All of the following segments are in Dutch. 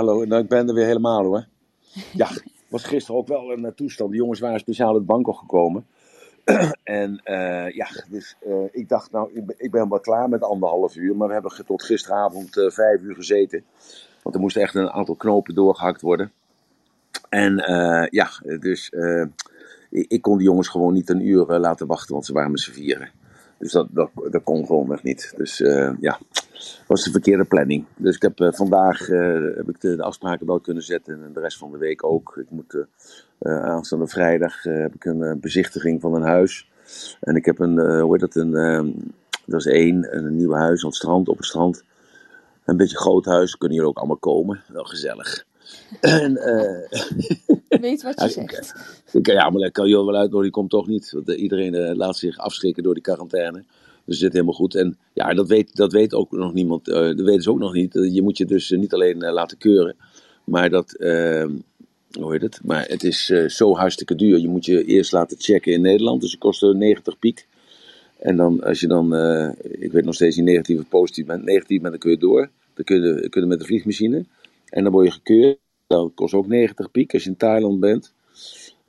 Hallo, nou, ik ben er weer helemaal hoor. Ja, was gisteren ook wel een eh, toestand. De jongens waren speciaal uit Bangkok gekomen. en uh, ja, dus uh, ik dacht, nou, ik ben, ik ben wel klaar met anderhalf uur. Maar we hebben tot gisteravond uh, vijf uur gezeten. Want er moesten echt een aantal knopen doorgehakt worden. En ja, dus ik, ik, kon die jongens gewoon niet een uur laten wachten, want ze waren met z'n vieren. Dus dat, dat, dat kon echt niet. Dus ja, was de verkeerde planning. Dus ik heb vandaag heb ik de, afspraken wel kunnen zetten en de rest van de week ook. Ik moet uh, aanstaande vrijdag uh, heb ik een uh, bezichtiging van een huis. En ik heb een, hoe heet dat, een, dat is één, een nieuw huis aan het strand, op het strand. Een beetje groot huis, kunnen jullie ook allemaal komen. Wel gezellig. En, Weet wat je zegt. Ik, ja, maar dat kan je wel uitnodigen, die komt toch niet. Want iedereen laat zich afschrikken door die quarantaine. Dus zit helemaal goed. En ja, dat weet, dat weet ook nog niemand. dat weten ze ook nog niet. Je moet je dus niet alleen laten keuren. Maar dat, hoe heet het? Maar het is uh, zo hartstikke duur. Je moet je eerst laten checken in Nederland. Dus het kost 90 piek. En dan, als je dan, uh, ik weet nog steeds niet negatief of positief bent. Negatief bent, dan kun je door. Dan kun je, kun je met de vliegmachine. En dan word je gekeurd. Dat kost ook 90 piek als je in Thailand bent.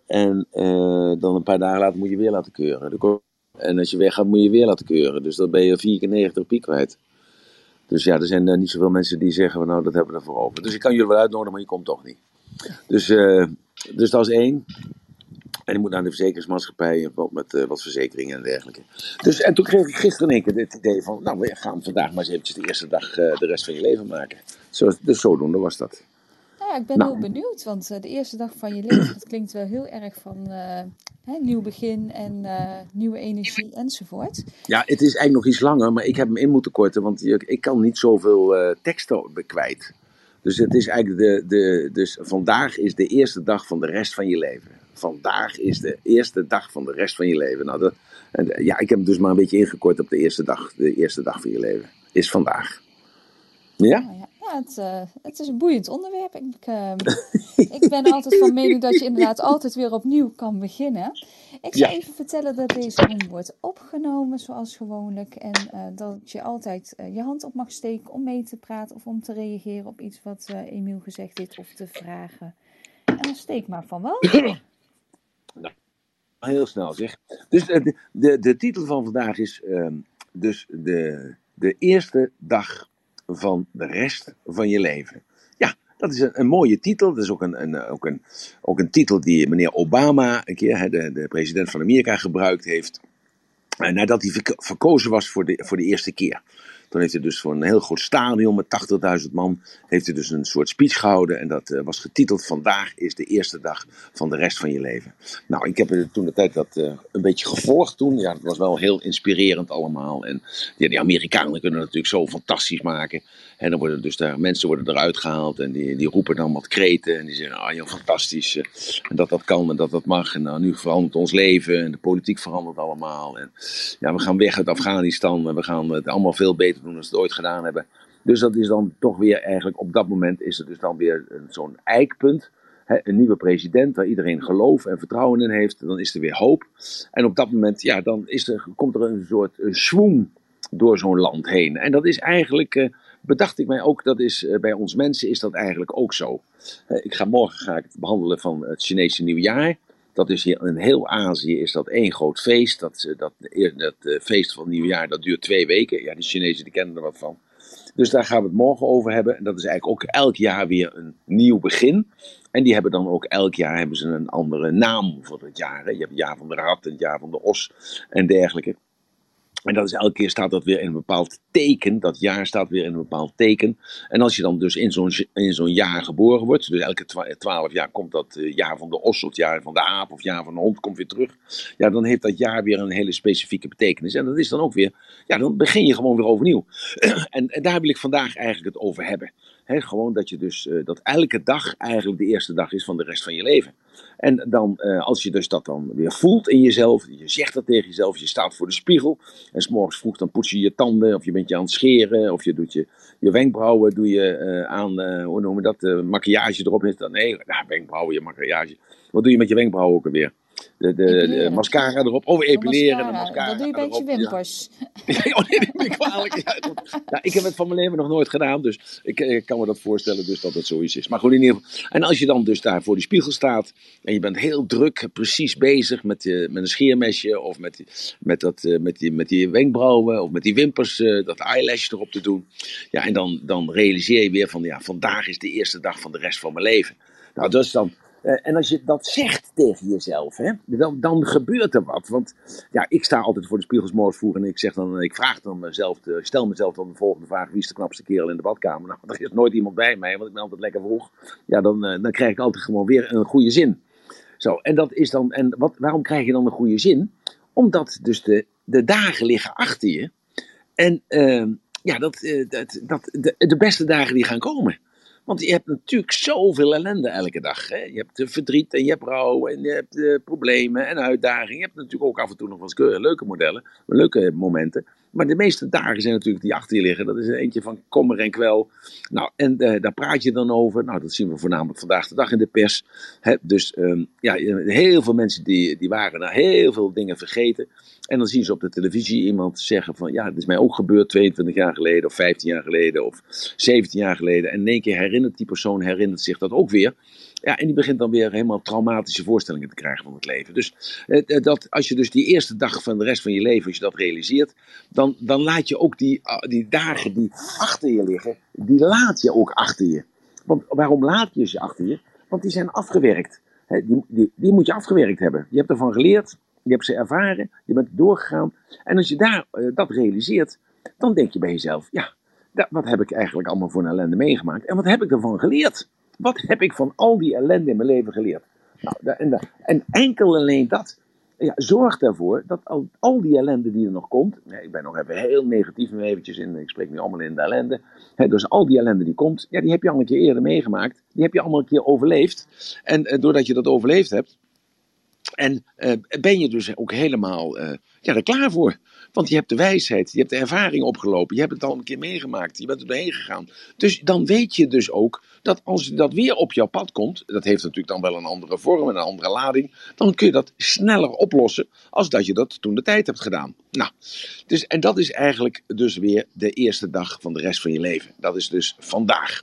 En uh, dan een paar dagen later moet je weer laten keuren. En als je weggaat moet je weer laten keuren. Dus dan ben je 4 keer 90 piek kwijt. Dus ja, er zijn uh, niet zoveel mensen die zeggen, nou dat hebben we ervoor over. Dus ik kan jullie wel uitnodigen, maar je komt toch niet. Dus, uh, dus dat is één. En ik moet naar de verzekeringsmaatschappij wat met wat verzekeringen en dergelijke. Dus, en toen kreeg ik gisteren in keer het idee van, nou we gaan vandaag maar eens eventjes de eerste dag de rest van je leven maken. Zo, dus zodoende was dat. Nou ja, ik ben nou. heel benieuwd, want de eerste dag van je leven, dat klinkt wel heel erg van hè, nieuw begin en nieuwe energie enzovoort. Ja, het is eigenlijk nog iets langer, maar ik heb hem in moeten korten, want ik kan niet zoveel teksten kwijt. Dus het is eigenlijk de, de, dus vandaag is de eerste dag van de rest van je leven. Vandaag is de eerste dag van de rest van je leven. Nou, dat, ja, ik heb het dus maar een beetje ingekort op de eerste dag. De eerste dag van je leven is vandaag. Ja? Oh, ja. Het, uh, het, is een boeiend onderwerp. Ik, uh, ik ben altijd van mening dat je inderdaad altijd weer opnieuw kan beginnen. Ik zal ja. even vertellen dat deze wordt opgenomen zoals gewoonlijk. En uh, dat je altijd je hand op mag steken om mee te praten of om te reageren op iets wat Emiel gezegd heeft of te vragen. En dan steek maar van wel. Nou, heel snel zeg. Dus de, de, de titel van vandaag is um, dus de, de eerste dag van de rest van je leven. Dat is een, mooie titel. Dat is ook een, een, ook, een, ook een titel die meneer Obama een keer, de, de president van Amerika, gebruikt heeft. Nadat hij verkozen was voor de, voor de eerste keer. Toen heeft hij dus voor een heel groot stadion met 80.000 man, heeft hij dus een soort speech gehouden. En dat uh, was getiteld, vandaag is de eerste dag van de rest van je leven. Nou, ik heb toen de tijd dat uh, een beetje gevolgd toen. Ja, het was wel heel inspirerend allemaal. En ja, die Amerikanen kunnen natuurlijk zo fantastisch maken. En dan worden dus daar, mensen worden eruit gehaald en die, die roepen dan wat kreten. En die zeggen, ah joh, fantastisch. Uh, en dat dat kan en dat dat mag. En nou, nu verandert ons leven en de politiek verandert allemaal. En ja, we gaan weg uit Afghanistan en we gaan het allemaal veel beter doen dan ze het ooit gedaan hebben. Dus dat is dan toch weer eigenlijk, op dat moment is het dus dan weer zo'n eikpunt. Een nieuwe president waar iedereen geloof en vertrouwen in heeft. Dan is er weer hoop. En op dat moment, ja, dan is er, komt er een soort swoon door zo'n land heen. En dat is eigenlijk, uh, bedacht ik mij ook, dat is uh, bij ons mensen is dat eigenlijk ook zo. Uh, ik ga morgen ga ik het behandelen van het Chinese nieuwjaar. Dat is hier in heel Azië is dat één groot feest. Dat, dat, dat uh, feest van nieuwjaar dat duurt twee weken. Ja, de Chinezen die kennen er wat van. Dus daar gaan we het morgen over hebben. En dat is eigenlijk ook elk jaar weer een nieuw begin. En die hebben dan ook elk jaar hebben ze een andere naam voor het jaar. Hè. Je hebt het jaar van de rat, het jaar van de os en dergelijke. En dat is elke keer staat dat weer in een bepaald teken. Dat jaar staat weer in een bepaald teken. En als je dan dus in zo'n, in zo'n jaar geboren wordt, dus elke twaalf jaar komt dat uh, jaar van de os, of jaar van de aap, of jaar van de hond komt weer terug. Ja, dan heeft dat jaar weer een hele specifieke betekenis. En dat is dan ook weer, ja, dan begin je gewoon weer overnieuw. en, en daar wil ik vandaag eigenlijk het over hebben. He, gewoon dat je dus, uh, dat elke dag eigenlijk de eerste dag is van de rest van je leven. En dan, uh, als je dus dat dan weer voelt in jezelf, je zegt dat tegen jezelf, je staat voor de spiegel. En s'morgens vroeg dan poets je je tanden, of je bent je aan het scheren, of je doet je, je wenkbrauwen, doe je uh, aan, hoe noemen we dat, maquillage erop. Dan, nee, nou, wenkbrauwen, je maquillage. Wat doe je met je wenkbrauwen ook alweer? De, de, de mascara erop. Of epileren, de mascara. Dat doe je bij je wimpers. Ja. oh nee, dat ik kwalijk. Ja, ja, ik heb het van mijn leven nog nooit gedaan, dus ik, ik, kan me dat voorstellen dus dat het zoiets is. Maar goed, in ieder geval. En als je dan dus daar voor die spiegel staat en je bent heel druk, precies bezig met, uh, met een scheermesje of met, met, dat, uh, met, die, met die wenkbrauwen of met die wimpers, uh, dat eyelash erop te doen. Ja, en dan, dan realiseer je weer van, ja, vandaag is de eerste dag van de rest van mijn leven. Nou, dat is dan uh, en als je dat zegt tegen jezelf, hè, dan, gebeurt er wat. Want ja, ik sta altijd voor de spiegels vroeg en ik, zeg dan, ik vraag dan mezelf, stel mezelf dan de volgende vraag: wie is de knapste kerel in de badkamer? Nou, er is nooit iemand bij mij, want ik ben altijd lekker vroeg. Ja, dan, uh, dan krijg ik altijd gewoon weer een goede zin. Zo, en dat is dan, en wat, waarom krijg je dan een goede zin? Omdat dus de, de dagen liggen achter je. En uh, ja, dat, dat, dat, de, de beste dagen die gaan komen. Want je hebt natuurlijk zoveel ellende elke dag. Hè? Je hebt verdriet en je hebt rouw en je hebt problemen en uitdagingen. Je hebt natuurlijk ook af en toe nog eens leuke modellen, leuke momenten. Maar de meeste dagen zijn natuurlijk die achter je liggen. Dat is een eentje van kommer en kwel. Nou, en uh, daar praat je dan over. Nou, dat zien we voornamelijk vandaag de dag in de pers. Dus um, ja, heel veel mensen die, die waren daar heel veel dingen vergeten. En dan zien ze op de televisie iemand zeggen van... Ja, het is mij ook gebeurd 22 jaar geleden of 15 jaar geleden of 17 jaar geleden. En in één keer herinnert die persoon herinnert zich dat ook weer. Ja, en die begint dan weer helemaal traumatische voorstellingen te krijgen van het leven. Dus eh, dat, als je dus die eerste dag van de rest van je leven, als je dat realiseert, dan, dan laat je ook die, die dagen die achter je liggen, die laat je ook achter je. Want waarom laat je ze achter je? Want die zijn afgewerkt. die, die, die moet je afgewerkt hebben. Je hebt ervan geleerd, je hebt ze ervaren, je bent doorgegaan. En als je daar, uh, dat realiseert, dan denk je bij jezelf, ja, dat, wat heb ik eigenlijk allemaal voor een ellende meegemaakt? En wat heb ik ervan geleerd? Wat heb ik van al die ellende in mijn leven geleerd? Nou, en, en enkel alleen dat ja, zorgt ervoor dat al, die ellende die er nog komt. Ik ben nog even heel negatief nu in. Ik spreek nu allemaal in de ellende. Dus al die ellende die komt, ja, die heb je al een keer eerder meegemaakt. Die heb je allemaal een keer overleefd. En uh, doordat je dat overleefd hebt. En uh, ben je dus ook helemaal uh, ja, er klaar voor. Want je hebt de wijsheid, je hebt de ervaring opgelopen, je hebt het al een keer meegemaakt, je bent er doorheen gegaan. Dus dan weet je dus ook dat als dat weer op jouw pad komt, dat heeft natuurlijk dan wel een andere vorm en een andere lading, dan kun je dat sneller oplossen als dat je dat toen de tijd hebt gedaan. Nou, dus, en dat is eigenlijk dus weer de eerste dag van de rest van je leven. Dat is dus vandaag.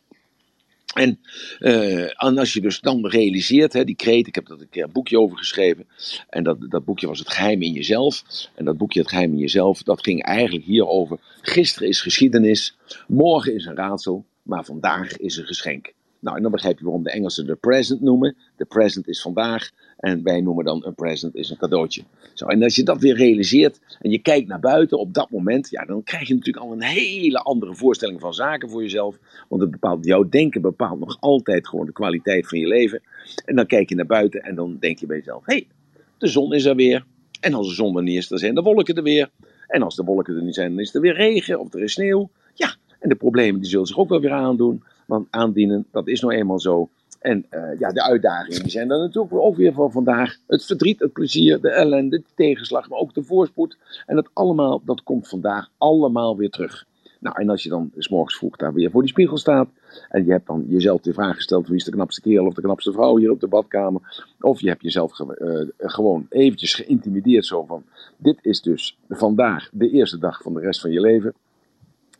En, en, als je dus dan realiseert, hè, die kreet, ik heb dat een keer een boekje over geschreven. En dat, dat boekje was Het Geheim in Jezelf. En dat boekje Het Geheim in Jezelf, dat ging eigenlijk hierover. Gisteren is geschiedenis, morgen is een raadsel, maar vandaag is een geschenk. Nou, en dan begrijp je waarom de Engelsen de present noemen. De present is vandaag en wij noemen dan een present is een cadeautje. Zo, en als je dat weer realiseert en je kijkt naar buiten op dat moment, ja, dan krijg je natuurlijk al een hele andere voorstelling van zaken voor jezelf. Want het bepaalt, jouw denken bepaalt nog altijd gewoon de kwaliteit van je leven. En dan kijk je naar buiten en dan denk je bij jezelf, hé, hey, de zon is er weer. En als de zon er niet is, dan zijn de wolken er weer. En als de wolken er niet zijn, dan is er weer regen of er is sneeuw. Ja, en de problemen die zullen zich ook wel weer aandoen. Want aandienen, dat is nou eenmaal zo. En uh, ja, de uitdagingen zijn er natuurlijk ook weer van vandaag. Het verdriet, het plezier, de ellende, de tegenslag, maar ook de voorspoed. En dat allemaal, dat komt vandaag allemaal weer terug. Nou, en als je dan s morgens vroeg daar weer voor die spiegel staat. En je hebt dan jezelf de vraag gesteld: wie is de knapste kerel of de knapste vrouw hier op de badkamer? Of je hebt jezelf ge uh, gewoon eventjes geïntimideerd zo van: dit is dus vandaag de eerste dag van de rest van je leven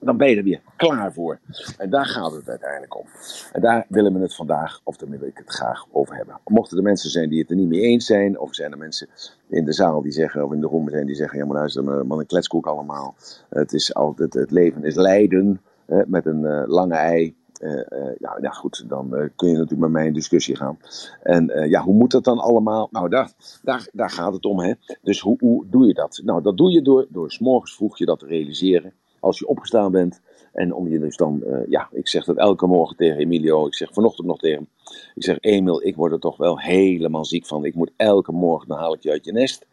dan ben je er weer klaar voor. En daar gaat het uiteindelijk om. En daar willen we het vandaag, of daar wil ik het graag over hebben. Mochten er mensen zijn die het er niet mee eens zijn, of zijn er mensen in de zaal die zeggen, of in de room zijn die zeggen, ja maar luister, man, een kletskoek allemaal. Het, is altijd, het leven is lijden, met een uh, lange ei. Uh, uh, ja, goed, dan kun je natuurlijk met mij in discussie gaan. En ja, hoe moet dat dan allemaal? Nou, daar, daar, daar gaat het om, hè. Dus hoe, hoe doe je dat? Nou, dat doe je door, door s morgens vroeg je dat te realiseren als je opgestaan bent. En om je dus dan, uh, ja, ik zeg dat elke morgen tegen Emilio. Ik zeg vanochtend nog tegen hem. Ik zeg, Emil, ik word er toch wel helemaal ziek van. Ik moet elke morgen, dan haal ik je uit je nest.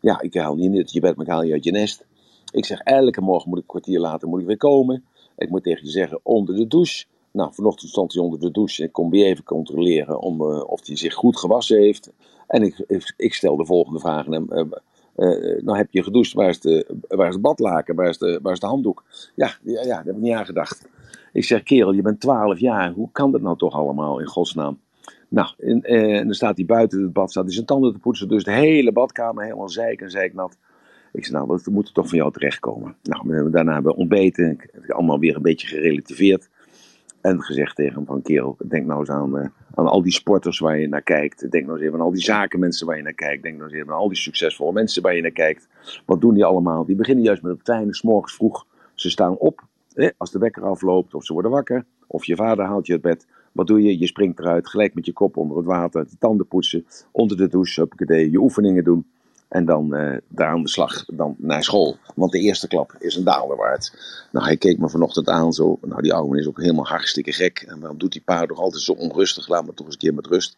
Ja, ik haal niet uit je bed, maar ik haal je uit je nest. Ik zeg, elke morgen moet ik een kwartier later moet ik weer komen. Ik moet tegen je zeggen, onder de douche. Nou, vanochtend stond hij onder de douche. Ik kom weer even controleren om, uh, of hij zich goed gewassen heeft. En ik, ik, stel de volgende vraag aan hem. Uh, uh, nou heb je gedoucht, waar is, de, waar is het badlaken, waar is de, waar is de handdoek? Ja, ja, daar heb ik niet aan gedacht. Ik zeg, kerel, je bent 12 jaar, hoe kan dat nou toch allemaal in godsnaam? Nou, en, en dan staat hij buiten het bad, staat hij zijn tanden te poetsen. Dus de hele badkamer helemaal zeik en zeiknat. Ik zei, nou, dat moet er toch van jou terechtkomen. Nou, daarna hebben we ontbeten. Ik allemaal weer een beetje gerelativeerd. En gezegd tegen hem van, kerel, denk nou eens aan, uh, aan al die sporters waar je naar kijkt. Denk nou eens even aan al die zakenmensen waar je naar kijkt. Denk nou eens even aan al die succesvolle mensen waar je naar kijkt. Wat doen die allemaal? Die beginnen juist met het kleine, s'morgens vroeg. Ze staan op, als de wekker afloopt, of ze worden wakker. Of je vader haalt je het bed. Wat doe je? Je springt eruit, gelijk met je kop onder het water, de tanden poetsen, onder de douche, je oefeningen doen. En dan uh, daar aan de slag, dan naar school. Want de eerste klap is een daalder waard. Nou, hij keek me vanochtend aan zo. Nou, die oude is ook helemaal hartstikke gek. En waarom doet die paard toch altijd zo onrustig? Laat me toch eens een keer met rust.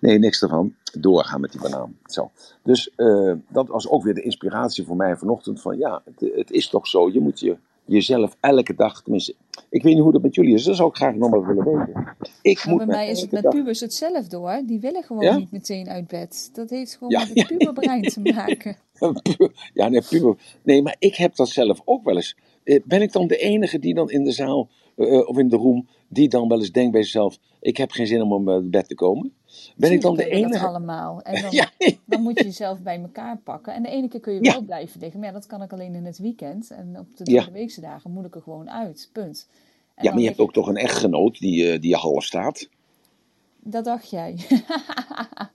Nee, niks ervan. Doorgaan met die banaan. Zo. Dus uh, dat was ook weer de inspiratie voor mij vanochtend. Van ja, het, het is toch zo. Je moet je jezelf elke dag, tenminste, ik weet niet hoe dat met jullie is, dat zou ik graag nog wel willen weten. Ik moet bij mij is het met pubers hetzelfde hoor, die willen gewoon niet meteen uit bed. Dat heeft gewoon met het puberbrein te maken. ja, nee, puber. Nee, maar ik heb dat zelf ook wel eens. Eh, ben ik dan de enige die dan in de zaal uh, of in de room, die dan wel eens denkt bij zichzelf: ik heb geen zin om op bed te komen? Ben ik dan de enige? Dat allemaal. En dan, dan, moet je jezelf bij elkaar pakken. En de ene keer kun je wel blijven liggen, maar ja, dat kan ik alleen in het weekend. En op de derde weekse dagen moet ik er gewoon uit. Punt. En ja, maar je hebt ook toch een echtgenoot die, die je half staat. Dat dacht jij.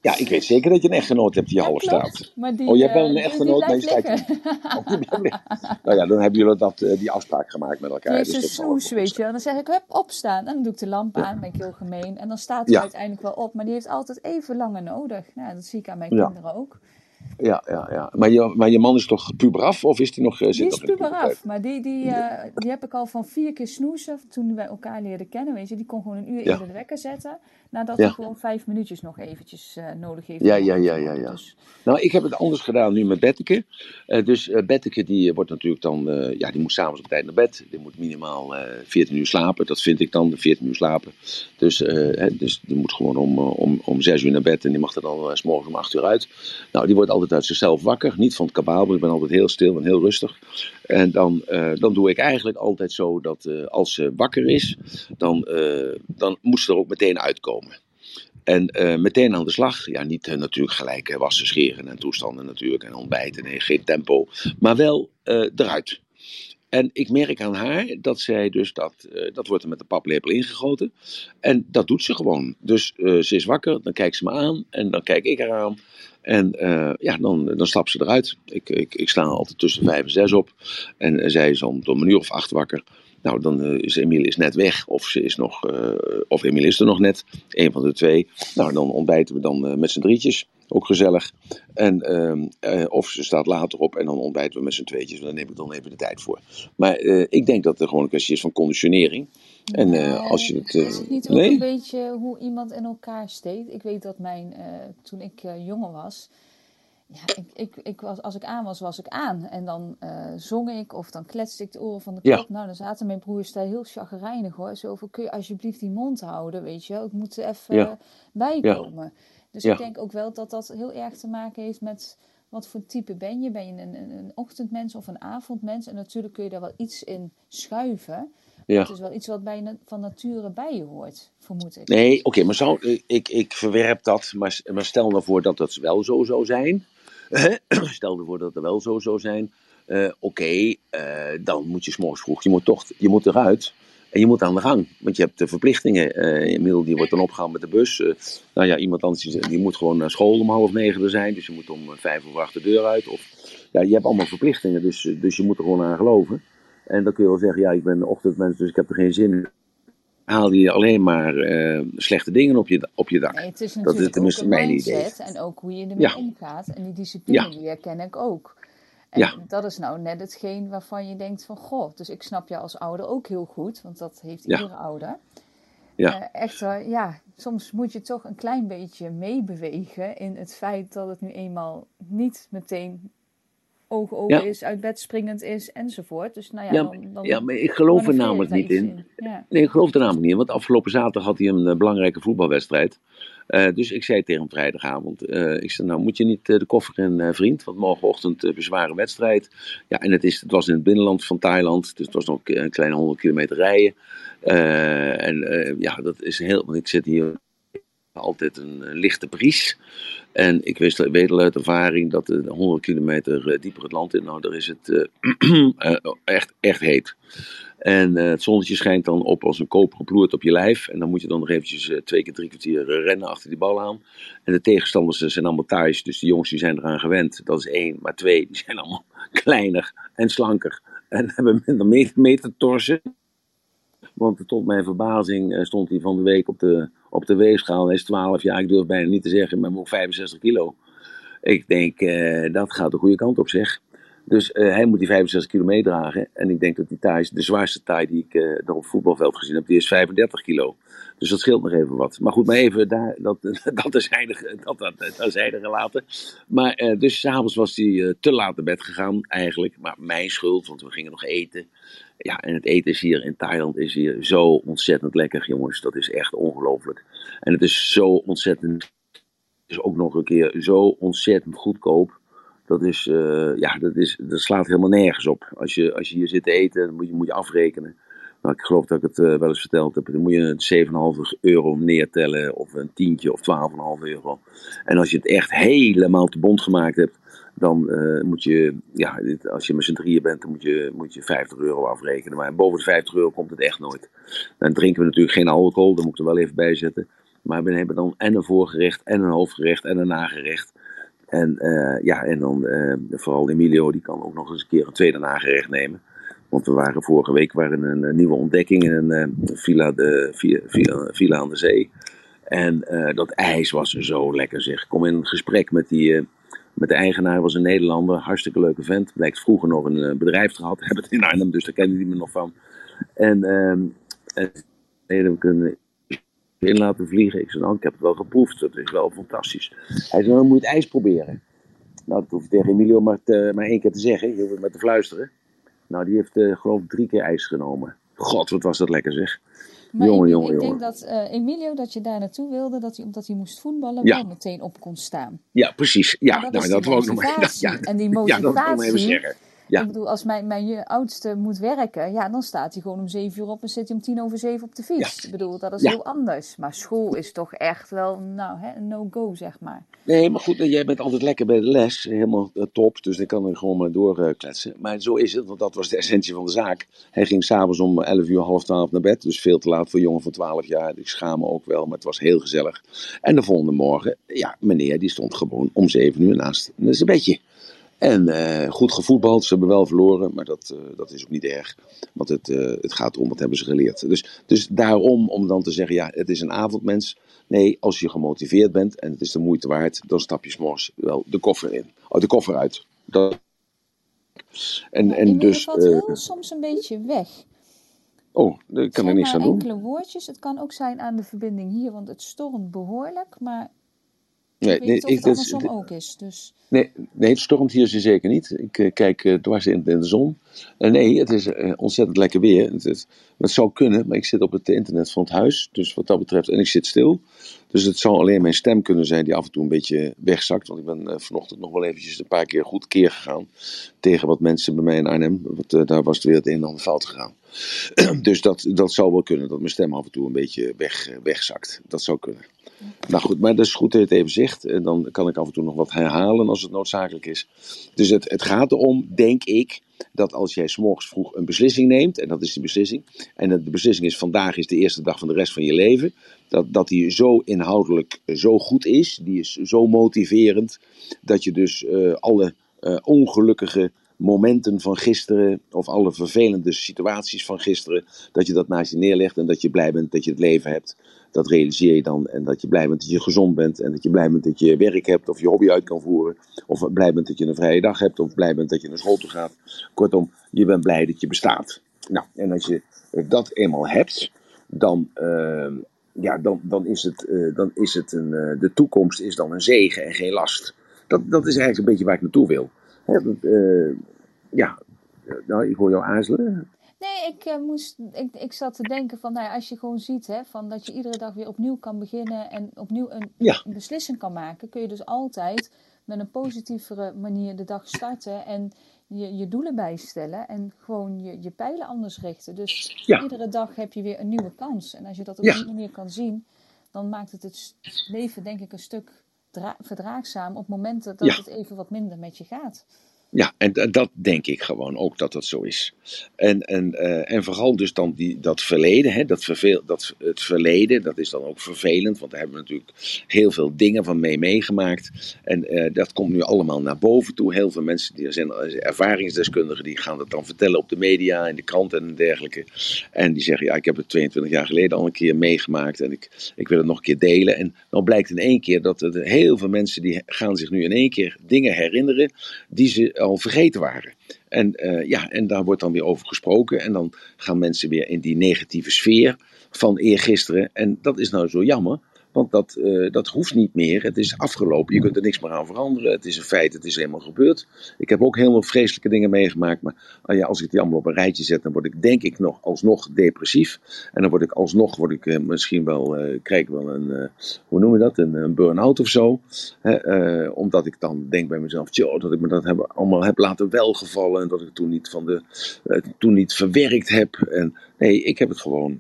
ja, ik weet zeker dat je een echtgenoot hebt die ja, half staat. Maar die, oh, je hebt wel een uh, echtgenoot, maar je staat Nou ja, dan hebben jullie dat, uh, die afspraak gemaakt met elkaar. Dus een soes, weet je. En dan zeg ik, hup, opstaan. En dan doe ik de lamp aan, ben ik heel gemeen. En dan staat hij ja. uiteindelijk wel op. Maar die heeft altijd even langer nodig. Nou, dat zie ik aan mijn kinderen ook. Ja, ja, ja. Maar, je, maar je man is toch puberaf of is die nog... Uh, die is puberaf, maar die, die, uh, die heb ik al van vier keer snoezen toen wij elkaar leerden kennen. Weet je, die kon gewoon een uur eerder de wekker zetten. Nadat hij gewoon vijf minuutjes nog eventjes uh, nodig heeft. Ja, ja, ja, ja, ja. Dus... Nou, ik heb het anders gedaan nu met Betteke. dus Betteke die wordt natuurlijk dan... ja, die moet s'avonds op tijd naar bed. Die moet minimaal 14 uur slapen. Dat vind ik dan, de 14 uur slapen. Dus, hè, dus die moet gewoon om, om, om 6 uur naar bed. En die mag er dan s morgens om 8 uur uit. Nou, die wordt altijd uit zichzelf wakker. Niet van het kabaal, ik ben altijd heel stil en heel rustig. En dan, uh, dan doe ik eigenlijk altijd zo dat uh, als ze wakker is, dan, uh, dan moet ze er ook meteen uitkomen. En meteen aan de slag. Ja, niet natuurlijk gelijk wassen, scheren en toestanden natuurlijk. En ontbijten. Nee, geen tempo. Maar wel eruit. En ik merk aan haar dat zij dus dat, uh, dat wordt er met de paplepel ingegoten. En dat doet ze gewoon. Dus uh, ze is wakker, dan kijkt ze me aan en dan kijk ik haar aan. En uh, ja, dan, dan stapt ze eruit. Ik, ik, ik sta altijd tussen vijf en zes op. En zij is om een uur of acht wakker. Nou, dan uh, is Emilie is net weg. Of, ze is nog, uh, of Emilie is er nog net. Een van de twee. Nou, dan ontbijten we dan met z'n drietjes. Ook gezellig. En, ehm, of ze staat later op en dan ontbijten we met z'n tweetjes. Daar neem ik dan even de tijd voor. Maar ik denk dat er gewoon een kwestie is van conditionering. En nee, als je het. is het niet ook nee? een beetje hoe iemand in elkaar steekt? Ik weet dat mijn. toen ik jonger was ja, ik, ik, ik was, als ik aan was, was ik aan. En dan uh, zong ik of dan kletste ik de oren van de kop. Nou, dan zaten mijn broers daar heel chagrijnig hoor. Zo van, kun je alsjeblieft die mond houden, weet je Ik moet er even ja. bijkomen. Dus ik denk ook wel dat dat heel erg te maken heeft met... Wat voor type ben je? Ben je een, een, een ochtendmens of een avondmens? En natuurlijk kun je daar wel iets in schuiven. Ja. Het is wel iets wat bij, van nature bij je hoort, vermoed ik. Nee, oké, okay, maar zou, ik, ik verwerp dat. Maar, maar stel nou voor dat dat wel zo zou zijn. Stel ervoor dat het wel zo zou zijn. Uh, Oké, uh, dan moet je s'morgens vroeg, je moet toch je moet eruit. En je moet aan de gang, want je hebt de verplichtingen. Uh, die wordt dan opgehaald met de bus. Nou ja, iemand anders die, moet gewoon naar school om half negen er zijn. Dus je moet om vijf of acht de deur uit. Of, ja, je hebt allemaal verplichtingen, dus, dus je moet er gewoon aan geloven. En dan kun je wel zeggen, ja, ik ben ochtendmens, dus ik heb er geen zin in haal je alleen maar uh, slechte dingen op je, op je dak. Nee, het is natuurlijk dat is tenminste mijn idee. En ook hoe je ermee ja. omgaat. En die discipline, die herken ik ook. En ja. dat is nou net hetgeen waarvan je denkt van... Goh, dus ik snap je als ouder ook heel goed. Want dat heeft iedere ouder. Ja. Uh, echter, ja, soms moet je toch een klein beetje meebewegen... in het feit dat het nu eenmaal niet meteen ogen open ja. is, uit bed springend is enzovoort. Dus nou ja, ja, dan, dan ja maar ik geloof er namelijk niet in. in. Ja. Nee, ik geloof er namelijk niet in, want afgelopen zaterdag had hij een uh, belangrijke voetbalwedstrijd. Uh, dus ik zei tegen hem vrijdagavond, uh, ik zei nou moet je niet de koffer in vriend, want morgenochtend een zware wedstrijd. Ja, en het, is, het was in het binnenland van Thailand, dus het was nog een kleine 100 kilometer rijden. en ja, dat is heel, want ik zit hier altijd een, lichte bries. En ik wist, weet al uit ervaring dat de 100 kilometer dieper het land in, nou daar is het echt, echt heet. En het zonnetje schijnt dan op als een koperen ploert op je lijf. En dan moet je dan nog eventjes twee keer drie kwartier rennen achter die bal aan. En de tegenstanders zijn allemaal thuis, dus de jongens die zijn eraan gewend. Dat is één, maar twee, die zijn allemaal kleiner en slanker. En hebben minder meter torsen. Want tot mijn verbazing eh, stond hij van de week op de, op de weegschaal. Hij is 12 jaar, ik durf bijna niet te zeggen, maar ook 65 kilo. Ik denk, uh, dat gaat de goede kant op zeg. Dus uh, hij moet die 65 kilo meedragen. En ik denk dat die taai, de zwaarste taai die ik uh, daar op het voetbalveld gezien heb, die is 35 kilo. Dus dat scheelt nog even wat. Maar goed, maar even daar, dat, dat, is heilig, dat, dat, dat gelaten. Maar uh, dus s'avonds was hij te laat naar bed gegaan eigenlijk. Maar mijn schuld, want we gingen nog eten. Ja, en het eten is hier in Thailand is hier zo ontzettend lekker, jongens. Dat is echt ongelooflijk. En het is zo ontzettend, is ook nog een keer zo ontzettend goedkoop. Dat, is, uh, ja, dat, is, dat slaat helemaal nergens op. Als je, als je hier zit te eten, moet je, moet je afrekenen. Nou, ik geloof dat ik het uh, wel eens verteld heb. Dan moet je 7,5 euro neertellen, of een tientje, of 12,5 euro. En als je het echt helemaal te bond gemaakt hebt, dan uh, moet je, ja, als je met z'n drieën bent, dan moet je, moet je 50 euro afrekenen. Maar boven de 50 euro komt het echt nooit. Dan drinken we natuurlijk geen alcohol, dat moet ik er wel even bij zetten. Maar we hebben dan en een voorgerecht, en een hoofdgerecht, en een nagerecht. En, uh, ja, en dan uh, vooral Emilio, die kan ook nog eens een keer een tweede nagerecht nemen. Want we waren vorige week waren een, een nieuwe ontdekking in een villa, de, villa, aan de zee. En dat ijs was zo lekker zeg. Ik kom in gesprek met, die, met de eigenaar, was een Nederlander, hartstikke leuke vent. Blijkt vroeger nog een bedrijf gehad, heb het in Arnhem, dus daar kende hij me nog van. En, ehm, en heb in laten vliegen. Ik zei, nou, ik heb het wel geproefd, dat is wel fantastisch. Hij zei, nou, moet je het ijs proberen. Nou, dat hoef ik tegen Emilio maar, maar één keer te zeggen, je hoeft maar te fluisteren. Nou, die heeft uh, geloof ik drie keer ijs genomen. God, wat was dat lekker zeg. Maar jongen, ik, jongen, ik denk dat uh, Emilio, dat je daar naartoe wilde, dat hij, omdat hij moest voetballen, ja. wel meteen op kon staan. Ja, precies. Ja, dat, nou, dat wou ik nog maar. Ja, en die motivatie, ja, dat wil ik even zeggen. Ja. Ik bedoel, als mijn, mijn oudste moet werken, ja, dan staat hij gewoon om zeven uur op en zit hij om tien over zeven op de fiets. Ik bedoel, dat is heel anders. Maar school is toch echt wel, nou, hè, een no-go, zeg maar. Nee, maar goed, jij bent altijd lekker bij de les, helemaal eh, top, dus dan kan er gewoon maar doorkletsen. maar zo is het, want dat was de essentie van de zaak. Hij ging s'avonds om elf uur, half twaalf naar bed, dus veel te laat voor een jongen van twaalf jaar. Ik schaam me ook wel, maar het was heel gezellig. En de volgende morgen, ja, meneer, die stond gewoon om zeven uur naast zijn bedje. En uh, goed gevoetbald. Ze hebben wel verloren, maar dat, uh, dat is ook niet erg. Want het, uh, het gaat erom, wat hebben ze geleerd. Dus, dus daarom, om dan te zeggen, ja, het is een avondmens. Nee, als je gemotiveerd bent en het is de moeite waard, dan stap je s'morgens wel de koffer in. Oh, de koffer uit. Dat... En, ja, en dus. Het heel soms een beetje weg. Oh, daar kan er niks aan doen. enkele woordjes. Het kan ook zijn aan de verbinding hier, want het stormt behoorlijk. Maar Nee, ik nee, of het andersom ook is. Dus. Nee, nee, het stormt hier zeker niet. Ik uh, kijk uh, dwars in, in, de zon. Uh, nee, het is ontzettend lekker weer. Het, het, het, zou kunnen, maar ik zit op het internet van het huis. Dus wat dat betreft, en ik zit stil. Dus het zou alleen mijn stem kunnen zijn die af en toe een beetje wegzakt. Want ik ben vanochtend nog wel eventjes een paar keer goed keer gegaan. Tegen wat mensen bij mij in Arnhem. Want daar was het weer het een en ander fout gegaan. dus dat, dat zou wel kunnen, dat mijn stem af en toe een beetje weg, wegzakt. Dat zou kunnen. Nou goed, maar dat is goed dat je het even zegt. En dan kan ik af en toe nog wat herhalen als het noodzakelijk is. Dus het, het gaat erom, denk ik, dat als jij s'morgens vroeg een beslissing neemt, en dat is de beslissing, en de beslissing is vandaag is de eerste dag van de rest van je leven, dat, dat die zo inhoudelijk zo goed is, die is zo motiverend, dat je dus uh, alle uh, ongelukkige momenten van gisteren, of alle vervelende situaties van gisteren, dat je dat naast je neerlegt en dat je blij bent dat je het leven hebt dat realiseer je dan. En dat je blij bent dat je gezond bent. En dat je blij bent dat je werk hebt of je hobby uit kan voeren. Of blij bent dat je een vrije dag hebt. Of blij bent dat je naar school toe gaat. Kortom, je bent blij dat je bestaat. Nou, en als je dat eenmaal hebt, dan, uh, ja, dan, dan is het, uh, dan is het een, uh, de toekomst is dan een zegen en geen last. Dat, dat is eigenlijk een beetje waar ik naartoe wil. Hè, ja, nou, ik hoor jou aarzelen. Nee, ik, uh, moest, ik, ik zat te denken van, nou ja, als je gewoon ziet hè, van dat je iedere dag weer opnieuw kan beginnen en opnieuw een, ja. een, beslissing kan maken, kun je dus altijd met een positievere manier de dag starten en je, je doelen bijstellen en gewoon je, je pijlen anders richten. Dus ja. iedere dag heb je weer een nieuwe kans. En als je dat op die manier kan zien, dan maakt het het leven denk ik een stuk verdraagzaam op momenten dat het even wat minder met je gaat. Ja, en dat denk ik gewoon ook dat dat zo is. En, en, uh, en vooral dus dan die, dat verleden, hè, dat, verveel, dat het verleden, dat is dan ook vervelend, want daar hebben we natuurlijk heel veel dingen van mee meegemaakt. En uh, dat komt nu allemaal naar boven toe. Heel veel mensen, die zijn ervaringsdeskundigen, die gaan dat dan vertellen op de media, in de kranten en dergelijke. En die zeggen, ja, ik heb het 22 jaar geleden al een keer meegemaakt en ik, ik wil het nog een keer delen. En dan blijkt in één keer dat er heel veel mensen, die gaan zich nu in één keer dingen herinneren die ze al vergeten waren. En, uh, ja, en daar wordt dan weer over gesproken. En dan gaan mensen weer in die negatieve sfeer van eergisteren. En dat is nou zo jammer. Want dat, uh, dat hoeft niet meer. Het is afgelopen. Je kunt er niks meer aan veranderen. Het is een feit. Het is helemaal gebeurd. Ik heb ook veel vreselijke dingen meegemaakt. Maar uh, ja, als ik die allemaal op een rijtje zet, dan word ik denk ik nog alsnog depressief. En dan word ik alsnog, word ik, uh, misschien wel, krijg ik wel een, hoe noem je dat? Een, een burn-out of zo. Hè, omdat ik dan denk bij mezelf, tjoh, dat ik me dat heb, allemaal heb laten welgevallen. En dat ik toen niet, van de, toen niet verwerkt heb. En nee, ik heb het gewoon,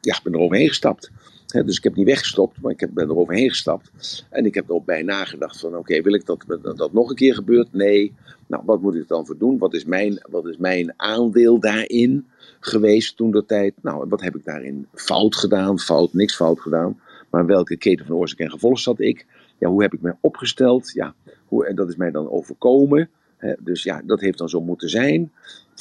ja, ik ben er overheen gestapt dus ik heb niet weggestopt, maar ik heb, ben er overheen gestapt. En ik heb er ook bij nagedacht van, oké, wil ik dat, dat nog een keer gebeurt? Nee. Nou, wat moet ik dan voor doen? Wat is mijn, wat is mijn aandeel daarin geweest toen de tijd? Nou, wat heb ik daarin fout gedaan? Fout, niks fout gedaan. Maar welke keten van oorzaak en gevolg zat ik? Ja, hoe heb ik me opgesteld? Ja, hoe, en dat is mij dan overkomen. dus ja, dat heeft dan zo moeten zijn.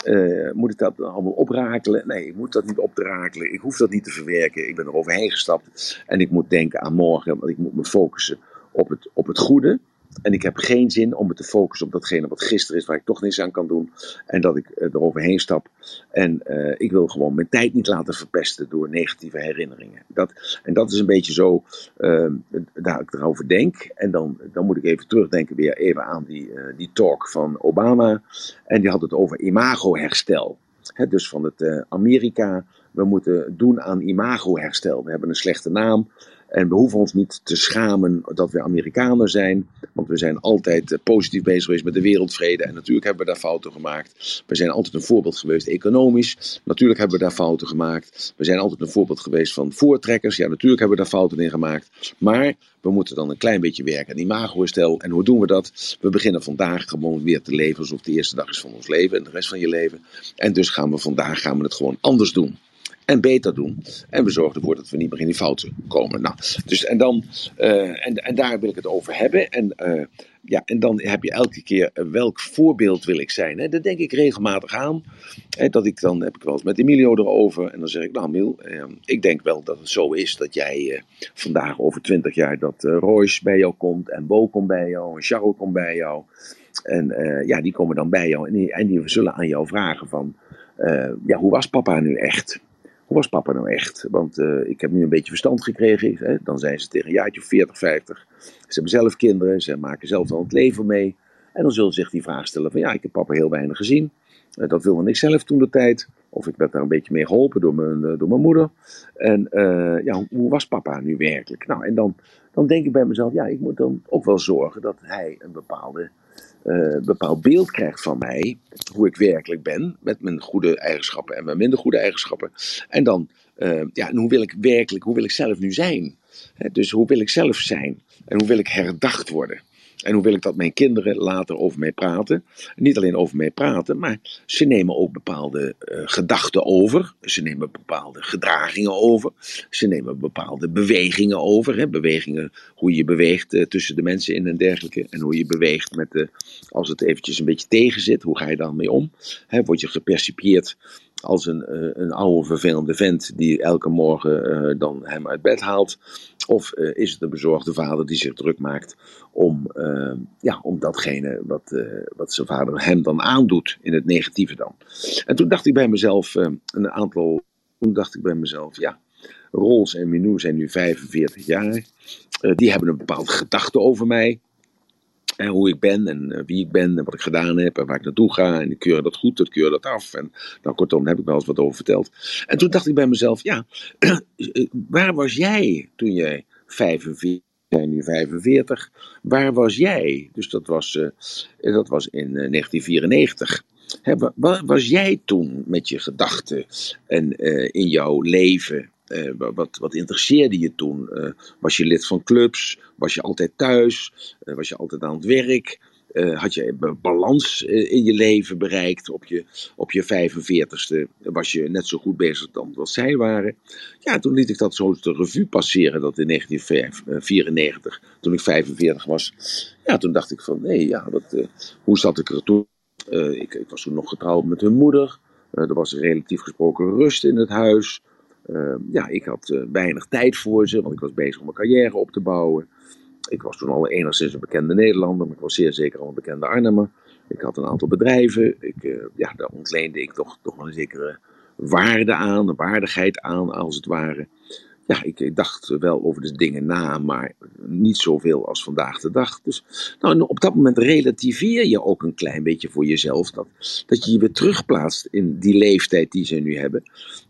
Uh, moet ik dat allemaal oprakelen? Nee, ik moet dat niet oprakelen. Ik hoef dat niet te verwerken. Ik ben er overheen gestapt. En ik moet denken aan morgen, want ik moet me focussen op het, op het goede. En ik heb geen zin om me te focussen op datgene wat gisteren is, waar ik toch niks aan kan doen. En dat ik uh, eroverheen stap. En uh, ik wil gewoon mijn tijd niet laten verpesten door negatieve herinneringen. Dat, en dat is een beetje zo, uh, ik erover denk. En dan, dan moet ik even terugdenken weer even aan die, die talk van Obama. En die had het over imagoherstel. He, dus van het Amerika, we moeten doen aan imagoherstel. We hebben een slechte naam. En we hoeven ons niet te schamen dat we Amerikanen zijn, want we zijn altijd eh, positief bezig geweest met de wereldvrede. En natuurlijk hebben we daar fouten gemaakt. We zijn altijd een voorbeeld geweest economisch. Natuurlijk hebben we daar fouten gemaakt. We zijn altijd een voorbeeld geweest van voortrekkers. Ja, natuurlijk hebben we daar fouten in gemaakt. Maar we moeten dan een klein beetje werken aan imagoherstel. En hoe doen we dat? We beginnen vandaag gewoon weer te leven alsof de eerste dag is van ons leven en de rest van je leven. En dus gaan we vandaag gaan we het gewoon anders doen en beter doen. En we zorgen ervoor dat we niet meer in die fouten komen. Nou, dus, en, dan, uh, en, en daar wil ik het over hebben. En, uh, ja, en dan heb je elke keer uh, welk voorbeeld wil ik zijn. Hè? Dat denk ik regelmatig aan. Hè, dat ik dan heb ik wel eens met Emilio erover. En dan zeg ik, nou Emil, ik denk wel dat het zo is dat jij vandaag over twintig jaar dat Royce bij jou komt. En Bo komt bij jou. En Charles komt bij jou. En ja, die komen dan bij jou. En die, en die zullen aan jou vragen van, ja, hoe was papa nu echt? Hoe was papa nou echt? Want uh, ik heb nu een beetje verstand gekregen. Hè? Dan zijn ze tegen een jaartje 40, 50. Ze hebben zelf kinderen, ze maken zelf al het leven mee. En dan zullen ze zich die vraag stellen van ja, ik heb papa heel weinig gezien. Uh, dat wilde ik zelf toen de tijd. Of ik werd daar een beetje mee geholpen door mijn, uh, door mijn moeder. En ja, hoe was papa nu werkelijk? Nou, en dan, dan denk ik bij mezelf, ja, ik moet dan ook wel zorgen dat hij een bepaalde uh, bepaald beeld krijgt van mij, hoe ik werkelijk ben, met mijn goede eigenschappen en mijn minder goede eigenschappen. En dan, uh, ja, en hoe wil ik werkelijk, hoe wil ik zelf nu zijn? Dus hoe wil ik zelf zijn? En hoe wil ik herdacht worden? En hoe wil ik dat mijn kinderen later over mij praten? Niet alleen over mij praten, maar ze nemen ook bepaalde uh, gedachten over. Ze nemen bepaalde gedragingen over. Ze nemen bepaalde bewegingen over. Hè? Bewegingen, hoe je beweegt uh, tussen de mensen in en dergelijke. En hoe je beweegt met de, als het eventjes een beetje tegen zit. Hoe ga je daarmee om? Hè, word je gepercipieerd als een, uh, een oude vervelende vent die elke morgen uh, dan hem uit bed haalt? Of uh, is het een bezorgde vader die zich druk maakt om, ja, om datgene wat, wat zijn vader hem dan aandoet, in het negatieve dan? En toen dacht ik bij mezelf, een aantal, toen dacht ik bij mezelf, ja, Rols en Minou zijn nu 45 jaar. die hebben een bepaalde gedachte over mij. En hoe ik ben en uh, wie ik ben en wat ik gedaan heb en waar ik naartoe ga. En ik keur dat goed, ik keur dat af. En nou, kortom, daar heb ik wel eens wat over verteld. En toen dacht ik bij mezelf, ja, waar was jij toen jij 45 zijn nu 45. Waar was jij? Dus dat was, uh, dat was in uh, 1994. Hè, waar was jij toen met je gedachten en in jouw leven? Uh, wat, wat interesseerde je toen? Uh, was je lid van clubs? Was je altijd thuis? Uh, was je altijd aan het werk? had je balans in je leven bereikt? Op je, op je 45ste was je net zo goed bezig dan als zij waren? Ja, toen liet ik dat zo de revue passeren, dat in 1994, toen ik 45 was. Ja, toen dacht ik van, nee, ja, wat, hoe zat ik er toen? Ik, ik, was toen nog getrouwd met hun moeder. er was relatief gesproken rust in het huis. Uh, ja, ik had uh, weinig tijd voor ze, want ik was bezig om mijn carrière op te bouwen. Ik was toen al enigszins een bekende Nederlander, maar ik was zeer zeker al een bekende Arnhemmer. Ik had een aantal bedrijven, ik, uh, ja, daar ontleende ik toch, toch wel een zekere waarde aan, een waardigheid aan, als het ware ja, ik, dacht wel over de dingen na, maar niet zoveel als vandaag de dag. Dus nou, op dat moment relativeer je ook een klein beetje voor jezelf dat, dat je je weer terugplaatst in die leeftijd die ze nu hebben.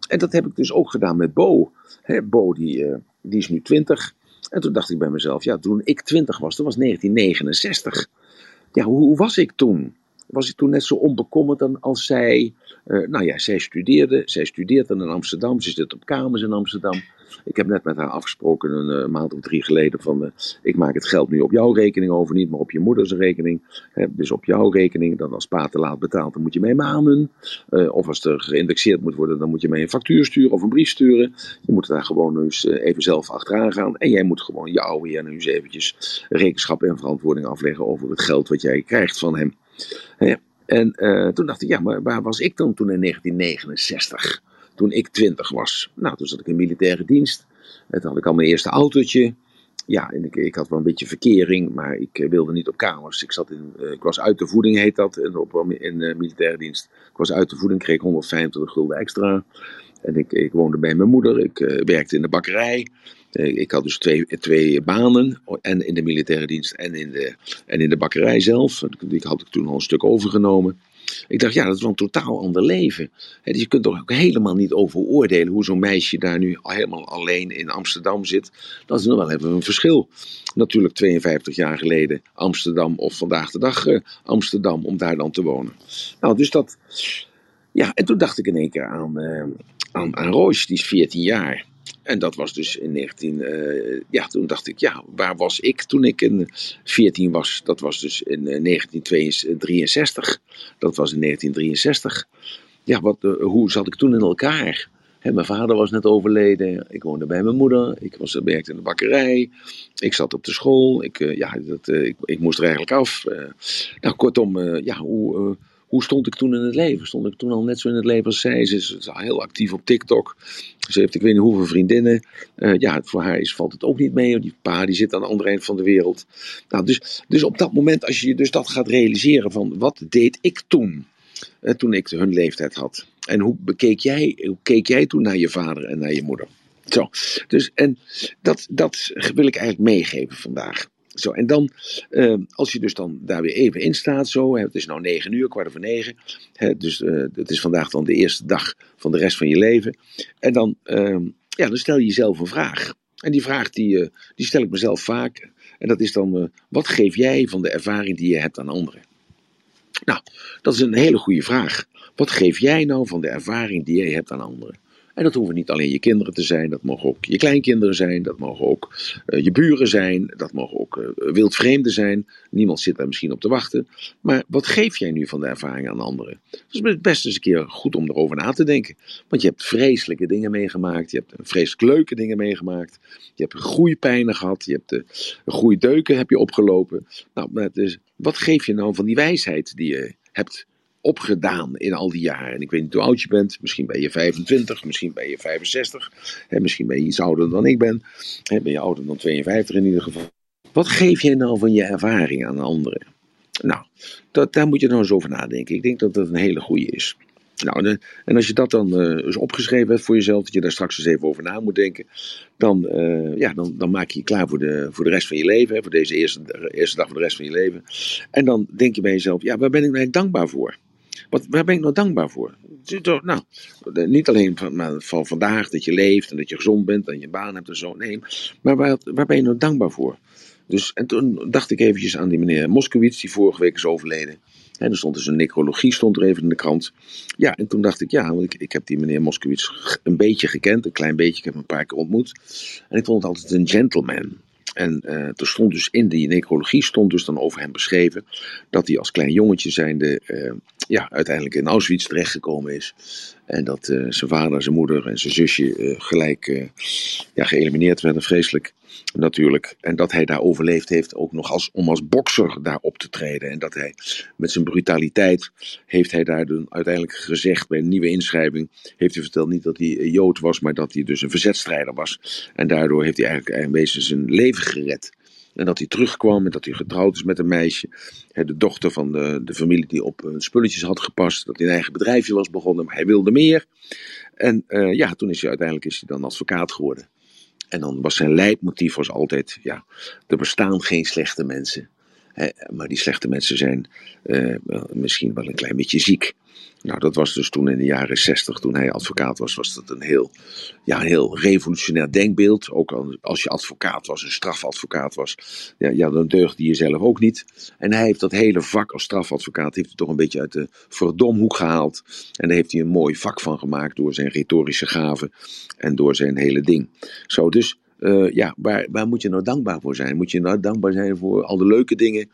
En dat heb ik dus ook gedaan met Bo. Bo die, uh, die is nu 20. En toen dacht ik bij mezelf, ja, toen ik 20 was, dat was 1969. Ja, hoe, hoe was ik toen? Was ik toen net zo onbekommerd dan als zij? Uh, nou ja, zij studeerde, zij studeert dan in Amsterdam, ze zit op kamers in Amsterdam. Ik heb net met haar afgesproken een uh, maand of drie geleden van uh, ik maak het geld nu op jouw rekening over, niet maar op je moeders rekening. Hè, dus op jouw rekening, dan als pa te laat betaalt, dan moet je mee maanden. Uh, of als er geïndexeerd moet worden, dan moet je mee een factuur sturen of een brief sturen. Je moet daar gewoon eens even zelf achteraan gaan. En jij moet gewoon jouw weer nu eens eventjes rekenschap en verantwoording afleggen over het geld wat jij krijgt van hem. Hè? En toen dacht ik, ja, maar waar was ik dan toen in 1969? Toen ik twintig was. Nou, toen zat ik in militaire dienst. Toen had ik al mijn eerste autootje. Ja, en ik, ik had wel een beetje verkering, maar ik eh, wilde niet op kamers. Ik, zat in, uh, ik was uit de voeding, heet dat, in, op, in uh, militaire dienst. Ik was uit de voeding, kreeg 125 gulden extra. En ik, ik woonde bij mijn moeder, ik werkte in de bakkerij. ik had dus twee, twee banen, en in de militaire dienst en in de, en in de bakkerij zelf. Die had ik toen al een stuk overgenomen. Ik dacht, ja, dat is wel een totaal ander leven. dus je kunt toch ook helemaal niet over oordelen hoe zo'n meisje daar nu helemaal alleen in Amsterdam zit. Dat is nog wel even een verschil. Natuurlijk 52 jaar geleden Amsterdam of vandaag de dag uh, Amsterdam om daar dan te wonen. Nou, dus dat. Ja, en toen dacht ik in één keer aan, uh, aan, aan die is 14 jaar. En dat was dus in 19. Uh, ja, toen dacht ik, ja, waar was ik toen ik in 14 was? Dat was dus in uh, 1963. Dat was in 1963. Ja, wat, uh, hoe zat ik toen in elkaar? Mijn vader was net overleden. Ik woonde bij mijn moeder. Ik was, werkte in de bakkerij. Ik zat op de school. Ik, ja, dat, ik, ik, moest er eigenlijk af. nou, kortom, ja, hoe hoe stond ik toen in het leven? Stond ik toen al net zo in het leven als zij? Ze is, heel actief op TikTok. Ze heeft ik weet niet hoeveel vriendinnen. Uh, ja, voor haar is, valt het ook niet mee. Die pa die zit aan de andere eind van de wereld. Nou, dus, dus op dat moment, als je dus dat gaat realiseren van wat deed ik toen? Uh, toen ik hun leeftijd had. En hoe, bekeek jij, hoe keek jij toen naar je vader en naar je moeder? Zo, dus en dat, dat wil ik eigenlijk meegeven vandaag. Zo, en dan, uh, als je dus dan daar weer even in staat, zo, hè, het is nou negen uur, kwart over negen, hè, dus uh, het is vandaag dan de eerste dag van de rest van je leven. En dan, uh, ja, dan stel je jezelf een vraag. En die vraag die, uh, die stel ik mezelf vaak. En dat is dan, wat geef jij van de ervaring die je hebt aan anderen? Nou, dat is een hele goede vraag. Wat geef jij nou van de ervaring die jij hebt aan anderen? En dat hoeven niet alleen je kinderen te zijn, dat mogen ook je kleinkinderen zijn, dat mogen ook uh, je buren zijn, dat mogen ook uh, wildvreemden zijn. Niemand zit daar misschien op te wachten. Maar wat geef jij nu van de ervaring aan anderen? Het is best eens een keer goed om erover na te denken. Want je hebt vreselijke dingen meegemaakt, je hebt vreselijk leuke dingen meegemaakt, je hebt groeipijnen gehad, je hebt uh, groeideuken heb je opgelopen. Nou, wat geef je nou van die wijsheid die je hebt opgedaan in al die jaren. En ik weet niet hoe oud je bent. Misschien ben je 25, misschien ben je 65. Hè, misschien ben je iets ouder dan ik ben. Ben je ouder dan 52 in ieder geval. Wat geef jij nou van je ervaring aan anderen? Nou, dat, daar moet je nou eens over nadenken. Ik denk dat dat een hele goede is. Nou, en als je dat dan uh, eens opgeschreven hebt voor jezelf, dat je daar straks eens even over na moet denken, dan, uh, ja, dan, dan maak je je klaar voor de, voor de rest van je leven, voor deze eerste, eerste dag van de rest van je leven. En dan denk je bij jezelf, ja, waar ben ik nou dankbaar voor? Wat, waar ben ik nou dankbaar voor? Nou, niet alleen van, van vandaag dat je leeft en dat je gezond bent en je baan hebt en zo. Nee, maar waar, waar ben je nou dankbaar voor? Dus, en toen dacht ik eventjes aan die meneer Moskowitz, die vorige week is overleden. En er stond dus een necrologie stond er even in de krant. Ja, en toen dacht ik, ja, want ik, ik heb die meneer Moskowitz een beetje gekend, een klein beetje. Ik heb hem een paar keer ontmoet. En ik vond het altijd een gentleman. En uh, er stond dus in die necrologie stond dus dan over hem beschreven dat hij als klein jongetje zijnde uh, ja, uiteindelijk in Auschwitz terechtgekomen is. En dat uh, zijn vader, zijn moeder en zijn zusje gelijk ja, geëlimineerd werden, vreselijk natuurlijk. En dat hij daar overleefd heeft, ook nog als, om als bokser daar op te treden. En dat hij met zijn brutaliteit, heeft hij daar dan uiteindelijk gezegd bij een nieuwe inschrijving, heeft hij verteld niet dat hij Jood was, maar dat hij dus een verzetstrijder was. En daardoor heeft hij eigenlijk in wezen zijn leven gered. En dat hij terugkwam en dat hij getrouwd is met een meisje. De dochter van de, de familie die op hun spulletjes had gepast. Dat hij een eigen bedrijfje was begonnen, maar hij wilde meer. En uh, ja, toen is hij uiteindelijk is hij dan advocaat geworden. En dan was zijn leidmotief was altijd, ja, er bestaan geen slechte mensen. Maar die slechte mensen zijn uh, misschien wel een klein beetje ziek. Nou, dat was dus toen in de jaren 60, toen hij advocaat was, was dat een heel, ja, heel revolutionair denkbeeld. Ook als je advocaat was, een strafadvocaat was, ja, ja, dan deugde je zelf ook niet. En hij heeft dat hele vak als strafadvocaat heeft hij toch een beetje uit de verdomhoek gehaald. En daar heeft hij een mooi vak van gemaakt door zijn retorische gaven en door zijn hele ding. Zo, dus uh, ja, waar, waar moet je nou dankbaar voor zijn? Moet je nou dankbaar zijn voor al de leuke dingen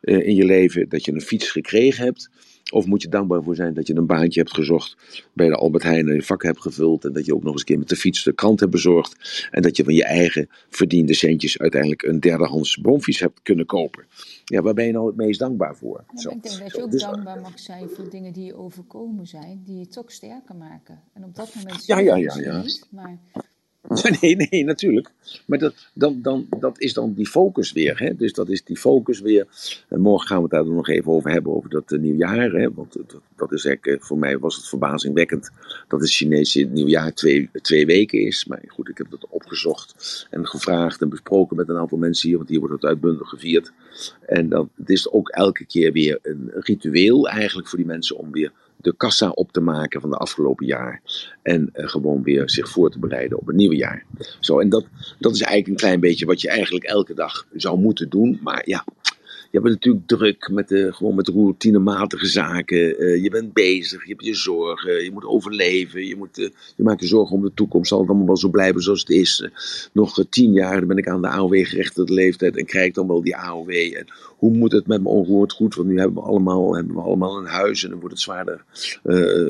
uh, in je leven? Dat je een fiets gekregen hebt? Of moet je dankbaar voor zijn dat je een baantje hebt gezocht bij de Albert Heijn en je vak hebt gevuld. En dat je ook nog eens een keer met de fiets de krant hebt bezorgd. En dat je van je eigen verdiende centjes uiteindelijk een derdehands bromfiets hebt kunnen kopen. Ja, waar ben je nou het meest dankbaar voor? Ja, ik denk dat je ook dus, dankbaar mag zijn voor dingen die je overkomen zijn, die je toch sterker maken. En op dat moment ja, ja, ja, ja. niet, maar Nee, nee, natuurlijk. Maar dat, dan, dan, dat is dan die focus weer. Hè? Dus dat is die focus weer. En morgen gaan we het daar nog even over hebben, over dat uh, nieuwjaar. Hè? Want dat, dat is eigenlijk, uh, voor mij was het verbazingwekkend dat het Chinese nieuwjaar twee, twee weken is. Maar goed, ik heb dat opgezocht en gevraagd en besproken met een aantal mensen hier, want hier wordt het uitbundig gevierd. En dat, het is ook elke keer weer een ritueel eigenlijk voor die mensen om weer de kassa op te maken van de afgelopen jaar. En uh, gewoon weer zich voor te bereiden op het nieuwe jaar. Zo, en dat, dat is eigenlijk een klein beetje wat je eigenlijk elke dag zou moeten doen. Maar ja, je bent natuurlijk druk met, de, gewoon met routinematige zaken. Uh, je bent bezig, je hebt je zorgen, je moet overleven. Je, moet, uh, je maakt je zorgen om de toekomst. Zal het allemaal wel zo blijven zoals het is? Nog tien jaar dan ben ik aan de AOW-gerechtigde leeftijd en krijg ik dan wel die AOW. En hoe moet het met mijn ongehoord goed? Want nu hebben we allemaal, hebben we allemaal een huis en dan wordt het zwaarder,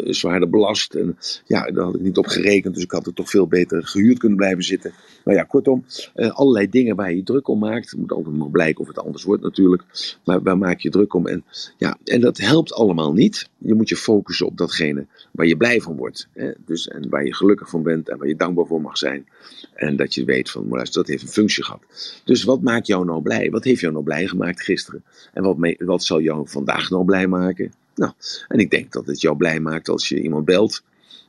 zwaarder belast. En ja, daar had ik niet op gerekend, dus ik had er toch veel beter gehuurd kunnen blijven zitten. Nou ja, kortom, allerlei dingen waar je druk om maakt. Het moet altijd maar blijken of het anders wordt natuurlijk. Maar waar maak je druk om? En, ja, en dat helpt allemaal niet. Je moet je focussen op datgene waar je blij van wordt. Hè? Dus, en waar je gelukkig van bent en waar je dankbaar voor mag zijn. En dat je weet van, maar dat heeft een functie gehad. Dus wat maakt jou nou blij? Wat heeft jou nou blij gemaakt gisteren? En wat, wat zal jou vandaag nou blij maken? Nou, en ik denk dat het jou blij maakt als je iemand belt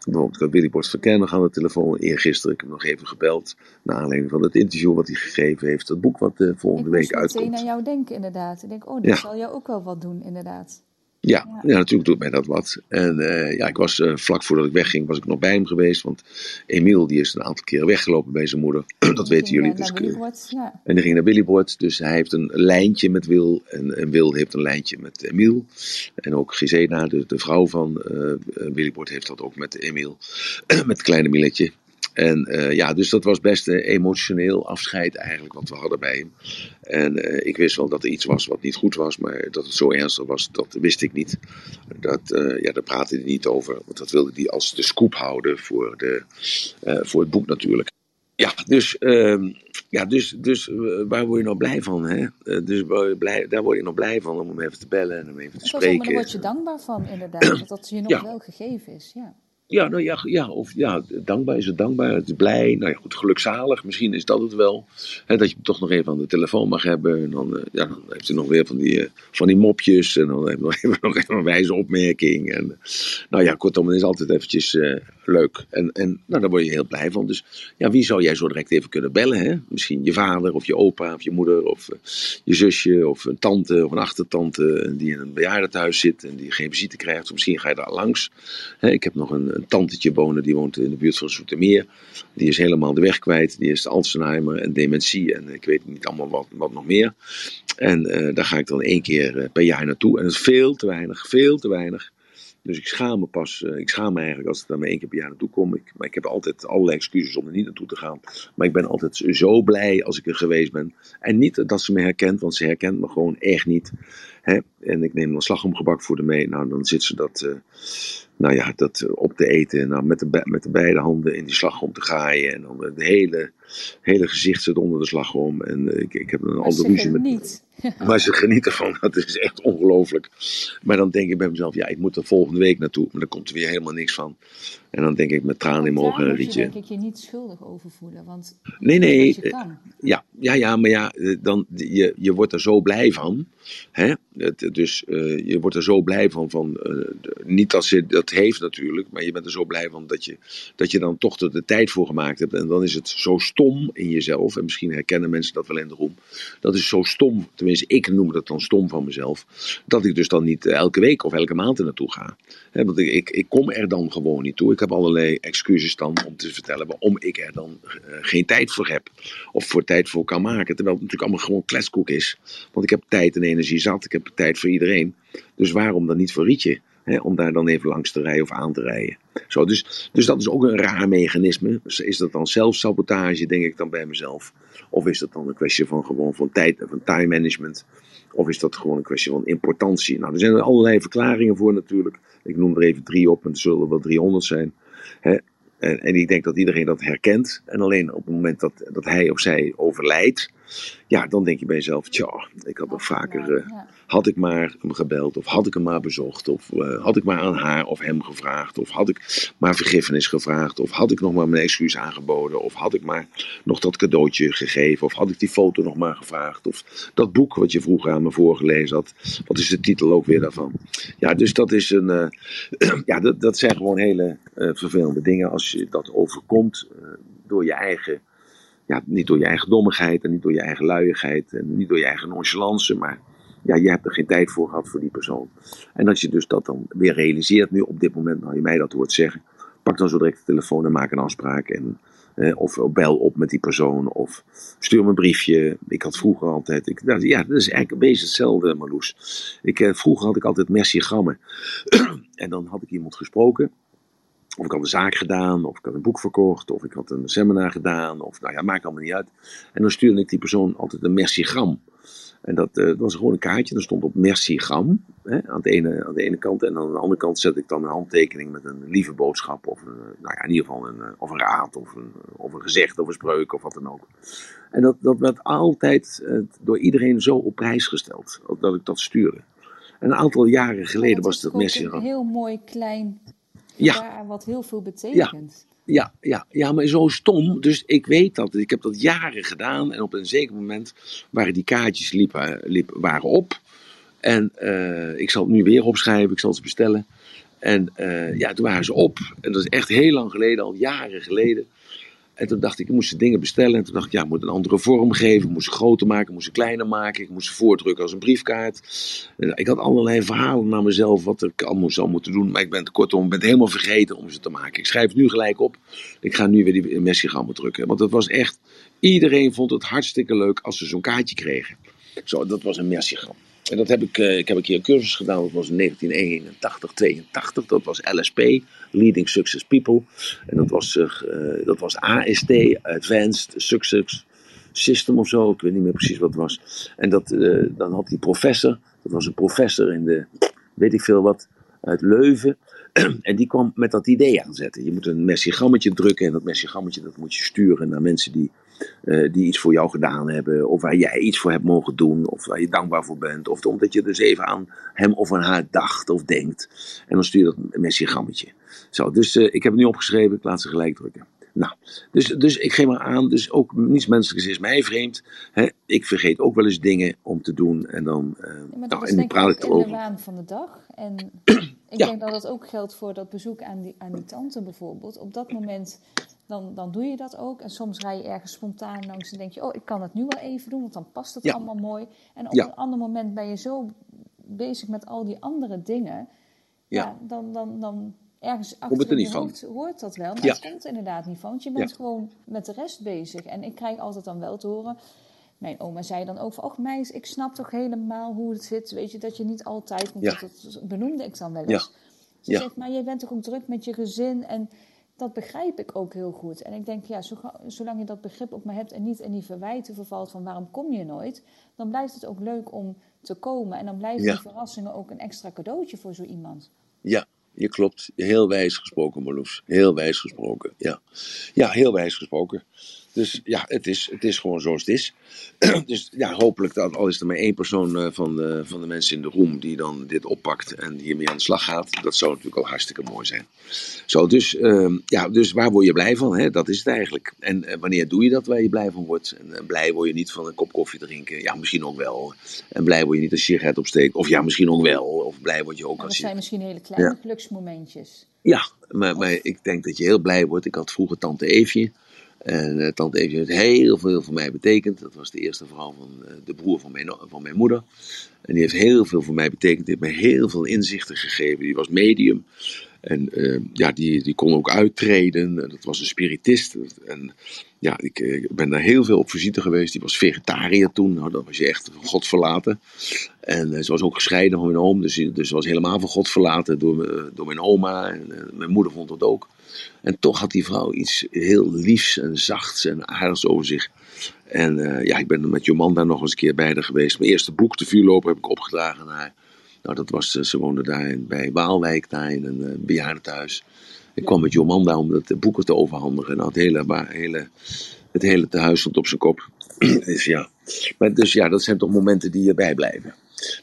Bijvoorbeeld, ik had Willy Bort verkennen aan de telefoon eergisteren. Ik heb hem nog even gebeld. Naar aanleiding van het interview wat hij gegeven heeft. Het boek wat uh, volgende week uitkomt. Ik meteen aan jou denken, inderdaad. Ik denk, oh, dat ja. zal jou ook wel wat doen, inderdaad. Ja, ja. ja, natuurlijk doet mij dat wat. En uh, ja, ik was uh, vlak voordat ik wegging, was ik nog bij hem geweest. Want Emiel die is een aantal keren weggelopen bij zijn moeder. dat weten jullie. Dus, ja. En die ging naar Willybord. Dus hij heeft een lijntje met Wil. En, en Wil heeft een lijntje met Emiel. En ook Gisena, de, de vrouw van uh, heeft dat ook met Emiel. met het kleine Milletje. En uh, ja, dus dat was best een emotioneel afscheid eigenlijk wat we hadden bij hem. En uh, ik wist wel dat er iets was wat niet goed was, maar dat het zo ernstig was, dat wist ik niet. Dat, uh, ja, daar praatte hij niet over, want dat wilde hij als de scoop houden voor, de, voor het boek natuurlijk. Ja, dus, uh, ja, dus, dus waar word je nou blij van? Hè? dus blij, daar word je nog blij van om hem even te bellen en hem even te spreken. Daar word je dankbaar van, inderdaad, dat dat je nog ja. wel gegeven is. Ja. Ja, nou ja, ja, of ja, dankbaar is het dankbaar, het is blij, nou ja, goed, gelukzalig, misschien is dat het wel. Hè, dat je toch nog even aan de telefoon mag hebben. En dan, uh, ja, dan heeft hij nog weer van die, uh, van die mopjes en dan heeft hij nog even, nog even een wijze opmerking. En, uh, nou ja, kortom, het is altijd eventjes leuk. En, en nou, daar word je heel blij van. Dus ja, wie zou jij zo direct even kunnen bellen? Hè? Misschien je vader of je opa of je moeder of je zusje of een tante of een achtertante die in een bejaardentehuis zit en die geen visite krijgt. Of misschien ga je daar langs. Hè, ik heb nog een een tantetje wonen, die woont in de buurt van Zoetermeer. Die is helemaal de weg kwijt. Die is Alzheimer en dementie en ik weet niet allemaal wat, wat nog meer. En uh, daar ga ik dan één keer per jaar naartoe. En dat is veel te weinig, veel te weinig. Dus ik schaam me pas, uh, ik schaam me eigenlijk als ik daar maar één keer per jaar naartoe kom. Ik, maar ik heb altijd allerlei excuses om er niet naartoe te gaan. Maar ik ben altijd zo blij als ik er geweest ben. En niet dat ze me herkent, want ze herkent me gewoon echt niet. Hè? En ik neem dan slagroomgebak voor de mee. Nou, dan zit ze dat, nou ja, dat op te eten. Nou, met, de, met de beide handen in die slagroom te gaaien. En dan het hele, hele gezicht zit onder de slagroom. En uh, ik, ik heb een andere ruzie met... Niet. Maar ze genieten ervan. Dat is echt ongelooflijk. Maar dan denk ik bij mezelf, ja, ik moet er volgende week naartoe. Maar dan komt er weer helemaal niks van. En dan denk ik met tranen in mijn ogen een rietje. denk ik je niet schuldig over voelen. Want nee, nee. je kan. Ja, ja, ja, maar ja, dan, je, je wordt er zo blij van. Hè? Het, dus uh, je wordt er zo blij van. van uh, niet dat ze dat heeft natuurlijk. Maar je bent er zo blij van dat je, dat je dan toch de tijd voor gemaakt hebt. En dan is het zo stom in jezelf. En misschien herkennen mensen dat wel in de roem. Dat is zo stom. Tenminste, ik noem dat dan stom van mezelf. Dat ik dus dan niet elke week of elke maand er naartoe ga. Want ik, ik, kom er dan gewoon niet toe. Ik heb allerlei excuses dan om te vertellen waarom ik er dan uh, geen tijd voor heb. Of voor tijd voor kan maken. Terwijl het natuurlijk allemaal gewoon kletskoek is. Want ik heb tijd en energie zat. Ik heb tijd voor iedereen. Dus waarom dan niet voor Rietje? Hè, om daar dan even langs te rijden of aan te rijden. Zo, dus, dus dat is ook een raar mechanisme. Is dat dan zelfsabotage, denk ik dan bij mezelf? Of is dat dan een kwestie van gewoon van tijd, van time management? Of is dat gewoon een kwestie van importantie? Nou, er zijn er allerlei verklaringen voor natuurlijk. Ik noem er even drie op en er zullen er wel 300 zijn. Hè? En, en ik denk dat iedereen dat herkent. En alleen op het moment dat, dat hij of zij overlijdt, ja, dan denk je bij jezelf, tja, ik had nog vaker, uh, had ik maar hem gebeld, of had ik hem maar bezocht, of uh, had ik maar aan haar of hem gevraagd, of had ik maar vergiffenis gevraagd, of had ik nog maar mijn excuus aangeboden, of had ik maar nog dat cadeautje gegeven, of had ik die foto nog maar gevraagd, of dat boek wat je vroeger aan me voorgelezen had, wat is de titel ook weer daarvan? Ja, dus dat is een, uh, ja, dat, dat zijn gewoon hele vervelende dingen als je dat overkomt door je eigen ja, niet door je eigen dommigheid en niet door je eigen luiigheid en niet door je eigen nonchalance, maar ja, je hebt er geen tijd voor gehad voor die persoon. En als je dus dat dan weer realiseert, nu op dit moment, nou je mij dat hoort zeggen, pak dan zo direct de telefoon en maak een afspraak. En, eh, of bel op met die persoon, of stuur me een briefje. Ik had vroeger altijd, ik, nou, ja, dat is eigenlijk een beetje hetzelfde, Marloes. Ik, eh, vroeger had ik altijd messiagrammen. en dan had ik iemand gesproken. Of ik had een zaak gedaan, of ik had een boek verkocht, of ik had een seminar gedaan, of nou ja, maakt allemaal niet uit. En dan stuurde ik die persoon altijd een mercigram. En dat, uh, dat was gewoon een kaartje, dat stond op mercigram hè, aan, de ene, aan de ene kant. En aan de andere kant zet ik dan een handtekening met een lieve boodschap, of een, nou ja, in ieder geval een, of een raad, of een, of een gezegd, of een spreuk, of wat dan ook. En dat, dat werd altijd uh, door iedereen zo op prijs gesteld, dat ik dat stuurde. En een aantal jaren geleden was dat mercigram. Een heel mooi klein ja. wat heel veel betekent. Ja, ja, ja, maar zo stom. Dus ik weet dat. Ik heb dat jaren gedaan. En op een zeker moment waren die kaartjes liepen, liepen, waren op. En uh, ik zal het nu weer opschrijven. Ik zal ze bestellen. En uh, ja, toen waren ze op. En dat is echt heel lang geleden, al jaren geleden. En toen dacht ik, ik moest dingen bestellen. En toen dacht ik, ja, ik moet een andere vorm geven. Ik moest ze groter maken, moest ze kleiner maken. Ik moest ze voordrukken als een briefkaart. Ik had allerlei verhalen naar mezelf wat ik allemaal zou moeten doen. Maar ik ben kortom, ben helemaal vergeten om ze te maken. Ik schrijf het nu gelijk op. Ik ga nu weer die messagrammen drukken. Want het was echt, iedereen vond het hartstikke leuk als ze zo'n kaartje kregen. Zo, dat was een messiegram. En dat heb ik, uh, ik heb een keer een cursus gedaan, dat was in 1981, 82. Dat was LSP, Leading Success People. En dat was, uh, dat was AST, Advanced Success System of zo. Ik weet niet meer precies wat het was. En dat, dan had die professor, dat was een professor in de, weet ik veel wat, uit Leuven. En die kwam met dat idee aanzetten. Je moet een messigrammetje drukken en dat messigrammetje dat moet je sturen naar mensen die, uh, die iets voor jou gedaan hebben. Of waar jij iets voor hebt mogen doen. Of waar je dankbaar voor bent. Of omdat je dus even aan hem of aan haar dacht of denkt. En dan stuur je dat messigrammetje. Zo, dus uh, ik heb het nu opgeschreven. Ik laat ze gelijk drukken. Nou, dus, dus ik geef maar aan, dus ook niets menselijks is mij vreemd. Hè? Ik vergeet ook wel eens dingen om te doen en dan uh, ja, maar dat nou, is en denk ik praat ook ik in erover. de waan van de dag. En ik Ja. denk dat dat ook geldt voor dat bezoek aan die, aan die tante bijvoorbeeld. Op dat moment, dan, dan doe je dat ook. En soms rij je ergens spontaan langs en denk je, oh, ik kan het nu wel even doen, want dan past het Ja. allemaal mooi. En op Ja. een ander moment ben je zo bezig met al die andere dingen. Ja. Ja, dan, dan, dan ergens achter er je van? hoofd hoort dat wel, maar Ja. het komt er inderdaad niet van. Want je bent gewoon met de rest bezig. En ik krijg altijd dan wel te horen... Mijn oma zei dan ook van, och meis, ik snap toch helemaal hoe het zit. Weet je, dat je niet altijd, want Ja. dat, benoemde ik dan wel eens. Ja. Ze Ja. zegt, maar jij bent toch ook druk met je gezin en dat begrijp ik ook heel goed. En ik denk, ja, zo, zolang je dat begrip op me hebt en niet in die verwijten vervalt van waarom kom je nooit, dan blijft het ook leuk om te komen. En dan blijven Ja. die verrassingen ook een extra cadeautje voor zo iemand. Ja, je klopt. Heel wijs gesproken, Marloes. Heel wijs gesproken, ja. Ja, heel wijs gesproken. Dus ja, het is, het is gewoon zoals het is. dus ja, hopelijk dat al is er maar één persoon eh, van de, van de mensen in de room die dan dit oppakt en hiermee aan de slag gaat. Dat zou natuurlijk al hartstikke mooi zijn. Zo, dus, ehm, ja, dus waar word je blij van? Hè? Dat is het eigenlijk. En eh, wanneer doe je dat waar je blij van wordt? En eh, blij word je niet van een kop koffie drinken. Ja, misschien ook wel. En blij word je niet als je sigaret opsteekt. Of ja, misschien ook wel. Of blij word je ook dat als je... zijn misschien hele kleine Ja. geluksmomentjes. Ja, maar, maar ik denk dat je heel blij wordt. Ik had vroeger tante Eefje. En eh, tante heeft heel veel voor mij betekend. Dat was de eerste vrouw van eh, de broer van mijn, van mijn moeder. En die heeft heel veel voor mij betekend. Die heeft me heel veel inzichten gegeven. Die was medium. En eh, ja, die, die kon ook uittreden. En Dat was een spiritist. En ja, ik eh, ben daar heel veel op visite geweest. Die was vegetariër toen. Nou, dan was je echt van God verlaten. En ze was ook gescheiden van mijn oom. Dus, dus ze was helemaal van God verlaten door, door mijn oma. En mijn moeder vond dat ook. En toch had die vrouw iets heel liefs en zachts en aardigs over zich. En eh, ja, ik ben met Jomanda nog eens een keer bij geweest. Mijn eerste boek, De Vuurloper, heb ik opgedragen aan haar. Nou, dat was, eh, ze woonde daar bij Waalwijk, daar in een uh, bejaardentehuis. Ik kwam met Jomanda om dat boeken te overhandigen. Nou, het hele, hele, het hele tehuis stond op zijn kop. dus ja. Maar dus ja, dat zijn toch momenten die erbij blijven.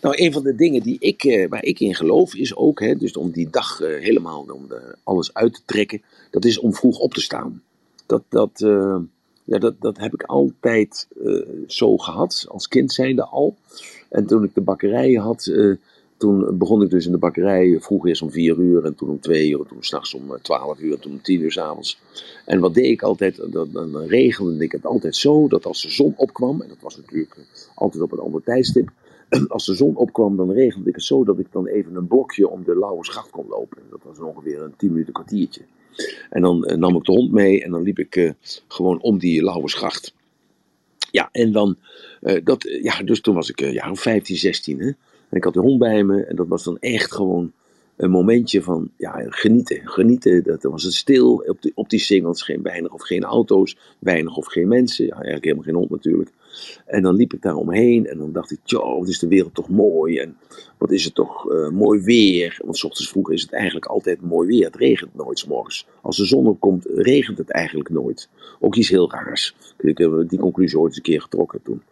Nou, een van de dingen die ik, eh, waar ik in geloof is ook, hè, dus om die dag eh, helemaal om de- alles uit te trekken, dat is om vroeg op te staan. Dat, dat, eh, ja, dat, dat heb ik altijd eh, zo gehad, als kind zijnde al. En toen ik de bakkerij had, eh, toen begon ik dus in de bakkerij vroeg eerst om vier uur en toen om twee uur, en toen s'nachts om eh, twaalf uur en toen om tien uur s'avonds. En wat deed ik altijd, dan, dan regelde ik het altijd zo dat als de zon opkwam, en dat was natuurlijk eh, altijd op een ander tijdstip, als de zon opkwam, dan regelde ik het zo dat ik dan even een blokje om de Lauwe Schacht kon lopen. Dat was ongeveer een 10 minuten kwartiertje. En dan eh, nam ik de hond mee en dan liep ik eh, gewoon om die Lauwe Schacht. Ja, en dan, eh, dat, ja, dus toen was ik ja, 15, 16. Hè? En ik had de hond bij me en dat was dan echt gewoon een momentje van ja, genieten. Genieten, dat, was het stil op die, op die singles, geen weinig of geen auto's, weinig of geen mensen. Ja, eigenlijk helemaal geen hond natuurlijk. En dan liep ik daar omheen en dan dacht ik, joh, wat is de wereld toch mooi. En wat is het toch eh, mooi weer. Want 's ochtends vroeg is het eigenlijk altijd mooi weer. Het regent nooit 's morgens. Als de zon opkomt, regent het eigenlijk nooit. Ook iets heel raars. Ik heb die conclusie ooit eens een keer getrokken toen.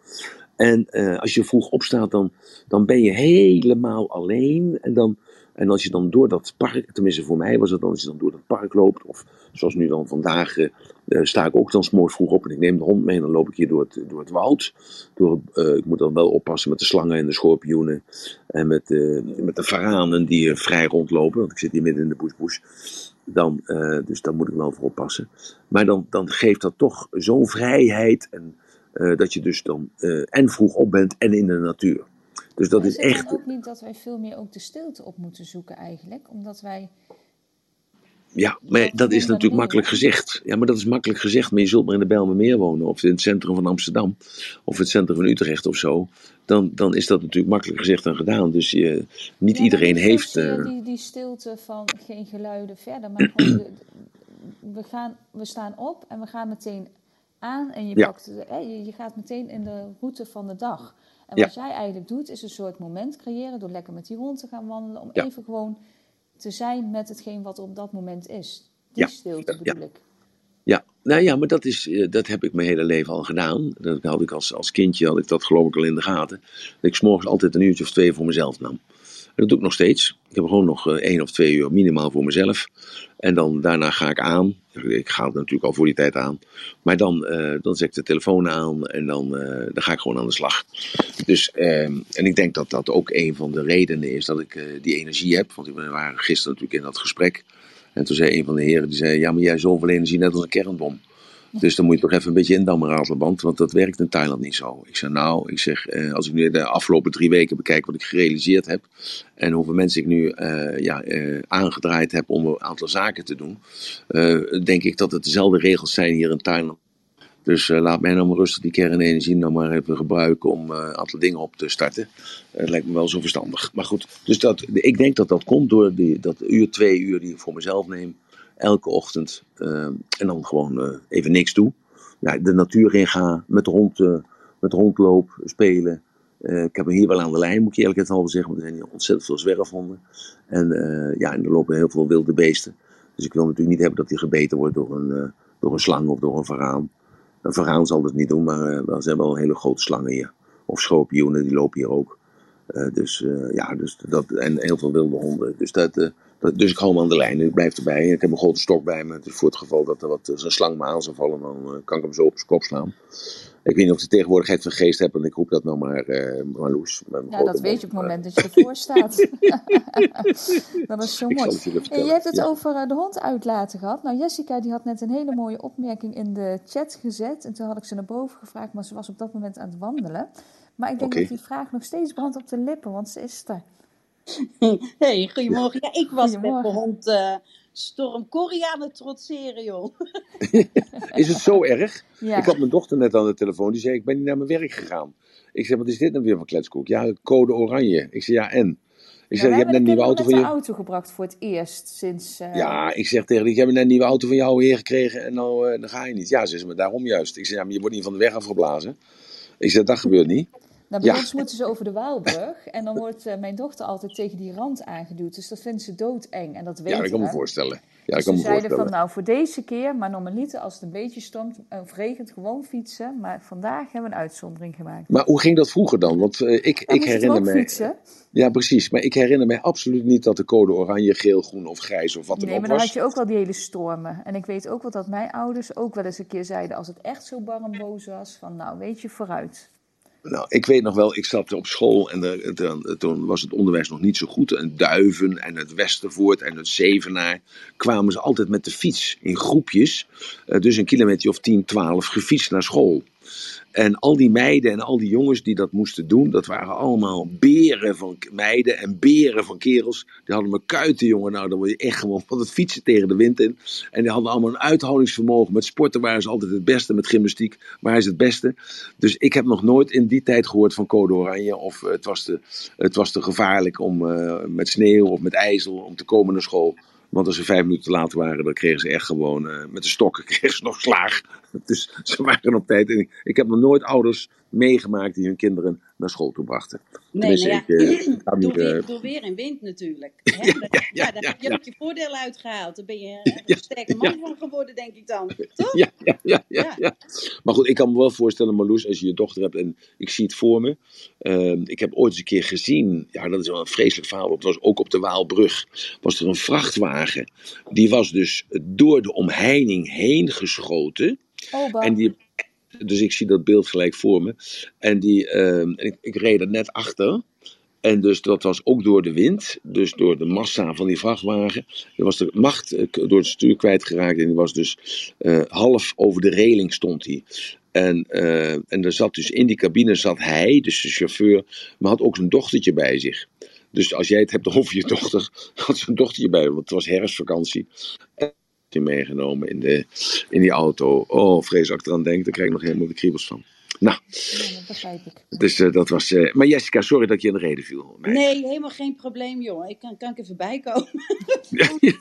En eh, als je vroeg opstaat, dan, dan ben je helemaal alleen. En, dan, en als je dan door dat park, tenminste voor mij was het dan, als je dan door dat park loopt, of zoals nu dan vandaag, eh, eh, sta ik ook dan 's morgens vroeg op en ik neem de hond mee en dan loop ik hier door het, door het woud. Door, eh, ik moet dan wel oppassen met de slangen en de schorpioenen en met, eh, met de varanen die eh, vrij rondlopen, want ik zit hier midden in de bush-bush. Dan, dus daar moet ik wel voor oppassen. Maar dan, dan geeft dat toch zo'n vrijheid en dat je dus dan en vroeg op bent en in de natuur. Dus dat is echt. ook niet dat wij veel meer ook de stilte op moeten zoeken eigenlijk? Omdat wij... Ja, maar dat is natuurlijk makkelijk gezegd. Ja, maar dat is makkelijk gezegd. Maar je zult maar in de Bijlmermeer wonen. Of in het centrum van Amsterdam. Of het centrum van Utrecht of zo. Dan, dan is dat natuurlijk makkelijk gezegd en gedaan. Dus je, niet Ja, iedereen heeft. eh, Die, die stilte van geen geluiden verder, maar gewoon we, gaan, we staan op en we gaan meteen aan en je, Ja. pakt, hè, je, je gaat meteen in de route van de dag. En Ja. wat jij eigenlijk doet, is een soort moment creëren door lekker met die hond te gaan wandelen, om even gewoon te zijn met hetgeen wat er op dat moment is. Die Ja. stilte Ja. bedoel ik. Ja, nou ja, maar dat, is, eh, dat heb ik mijn hele leven al gedaan. Dat had ik als, als kindje, had ik dat geloof ik al in de gaten. Dat ik s'morgens altijd een uurtje of twee voor mezelf nam. Dat doe ik nog steeds. Ik heb gewoon nog eh, één of twee uur minimaal voor mezelf. En dan daarna ga ik aan. Ik ga het natuurlijk al voor die tijd aan. Maar dan, eh, dan zet ik de telefoon aan en dan, eh, dan ga ik gewoon aan de slag. Dus, ehm, en ik denk dat dat ook een van de redenen is dat ik die energie heb. Want we waren gisteren natuurlijk in dat gesprek. En toen zei een van de heren, die zei, ja, maar jij zoveel energie net als een kernbom. Dus dan moet je toch even een beetje indammen, Raterband, want dat werkt in Thailand niet zo. Ik zeg nou, ik zeg, eh, als ik nu de afgelopen drie weken bekijk wat ik gerealiseerd heb en hoeveel mensen ik nu eh, ja, eh, aangedraaid heb om een aantal zaken te doen, eh, denk ik dat het dezelfde regels zijn hier in Thailand. Dus eh, laat mij nou maar rustig die kernenergie nou maar even gebruiken om eh, een aantal dingen op te starten. Het lijkt me wel zo verstandig. Maar goed, dus dat, ik denk dat dat komt door die, dat uur, twee uur die ik voor mezelf neem. Elke ochtend. eh, en dan gewoon eh, even niks doen. Ja, de natuur in gaan, met de hond, eh, met de hond loop, spelen. Ik heb hem hier wel aan de lijn, moet ik eerlijk het zeggen. Want er zijn hier ontzettend veel zwerfhonden. En ja, en er lopen heel veel wilde beesten. Dus ik wil natuurlijk niet hebben dat hij gebeten wordt door een, door een slang of door een varaan. Een varaan zal dat niet doen, maar er zijn wel hele grote slangen hier. Of schorpioenen, die lopen hier ook. Dus ja, dus dat, en heel veel wilde honden. Dus, dat, dus ik hou hem aan de lijn. Ik blijf erbij. Ik heb een grote stok bij me. Dus voor het geval dat er wat als een slang me aan zou vallen, dan eh, kan ik hem zo op zijn kop slaan. Ik weet niet of ik de tegenwoordigheid van geest heb, en ik roep dat nou maar eh met mijn Ja, dat weet je op het moment dat je ervoor staat. dat is zo mooi. En je hebt het Ja. over eh, de hond uitlaten gehad. Nou, Jessica die had net een hele mooie opmerking in de chat gezet. En toen had ik ze naar boven gevraagd, maar ze was op dat moment aan het wandelen. Maar ik denk dat die vraag nog steeds brandt op de lippen, want ze is er. Hey, goedemorgen. Ja, ik was met mijn hond eh, Storm Corrie aan het trotseren, joh. Is het zo erg? Ja. Ik had mijn dochter net aan de telefoon. Die zei: Ik ben niet naar mijn werk gegaan. Ik zei: Wat is dit nou weer van kletskoek? Ja, code oranje. Ik zei: Ja, en? Ik Ja, zeg: Je hebt net een nieuwe auto van je. de auto gebracht voor het eerst sinds... eh, Ja, ik zeg tegen die: Ik heb net een nieuwe auto van jou hier gekregen. En nou, eh, dan ga je niet. Ja, ze is me daarom juist. Ik zeg: Ja, maar je wordt niet van de weg afgeblazen. Ik zeg: Dat gebeurt niet. Nou, bij Ja. ons moeten ze over de Waalbrug. En dan wordt eh, mijn dochter altijd tegen die rand aangeduwd. Dus dat vindt ze doodeng. En dat Ja, weten dat kan me voorstellen. Ja, Dus kan me zeiden van nou voor deze keer, maar normaliter als het een beetje stormt of regent, gewoon fietsen. Maar vandaag hebben we een uitzondering gemaakt. Maar hoe ging dat vroeger dan? Want eh, ik, Dan ik herinner me. fietsen? Ja, precies. Maar ik herinner me absoluut niet dat de code oranje, geel, groen of grijs of wat dan Nee, ook maar dan was. had je ook wel die hele stormen. En ik weet ook wel dat mijn ouders ook wel eens een keer zeiden als het echt zo bar en boos was, van nou weet je vooruit. Nou, ik weet nog wel, ik zat op school en de- toen was het onderwijs nog niet zo goed. En Duiven en het Westervoort en het Zevenaar kwamen ze altijd met de fiets in groepjes. eh, dus een kilometer of 10, 12 gefietst naar school. En al die meiden en al die jongens die dat moesten doen, dat waren allemaal beren van meiden en beren van kerels. Die hadden me kuiten, jongen. Nou, dan word je echt gewoon van het fietsen tegen de wind in. En die hadden allemaal een uithoudingsvermogen. Met sporten waren ze altijd het beste, met gymnastiek waren ze het beste. Dus ik heb nog nooit in die tijd gehoord van code oranje. Of eh, het was te, het was te gevaarlijk om eh, met sneeuw of met ijzel om te komen naar school. Want als ze vijf minuten te laat waren, dan kregen ze echt gewoon eh, met de stokken kregen ze nog slaag. Dus ze waren op tijd. En ik, heb nog nooit ouders meegemaakt die hun kinderen naar school toe brachten. Nee, Tenminste, nou ja, ik, eh, door, niet, weer, eh, door weer en wind natuurlijk. Hè? ja, ja, daar ja, heb je ja. ook je voordeel uitgehaald. Daar ben je een sterke man van geworden, denk ik dan. Toch? Ja, ja, ja, ja, Ja. ja. Maar goed, ik kan me wel voorstellen, Marloes, als je je dochter hebt en ik zie het voor me. Ehm, ik heb ooit eens een keer gezien, ja, dat is wel een vreselijk verhaal. Het was ook op de Waalbrug. Was er een vrachtwagen. Die was dus door de omheining heen geschoten. Oh. En die, dus ik zie dat beeld gelijk voor me. En die, ehm, ik, ik reed er net achter. En dus dat was ook door de wind, dus door de massa van die vrachtwagen. Die was de macht eh, door het stuur kwijtgeraakt en die was dus eh, half over de reling stond hij. En, eh, en er zat dus in die cabine zat hij, dus de chauffeur, maar had ook zijn dochtertje bij zich. Dus als jij het hebt over je dochter, had zijn dochtertje bij, want het was herfstvakantie. En die meegenomen in, de, in die auto. Oh, vrees ik eraan denk, daar krijg ik nog helemaal de kriebels van. Nou, Ja, dat begrijp ik. dus eh, dat was. eh, maar Jessica, sorry dat je in de reden viel. meid. Nee, helemaal geen probleem, joh. Ik kan, kan ik even bijkomen.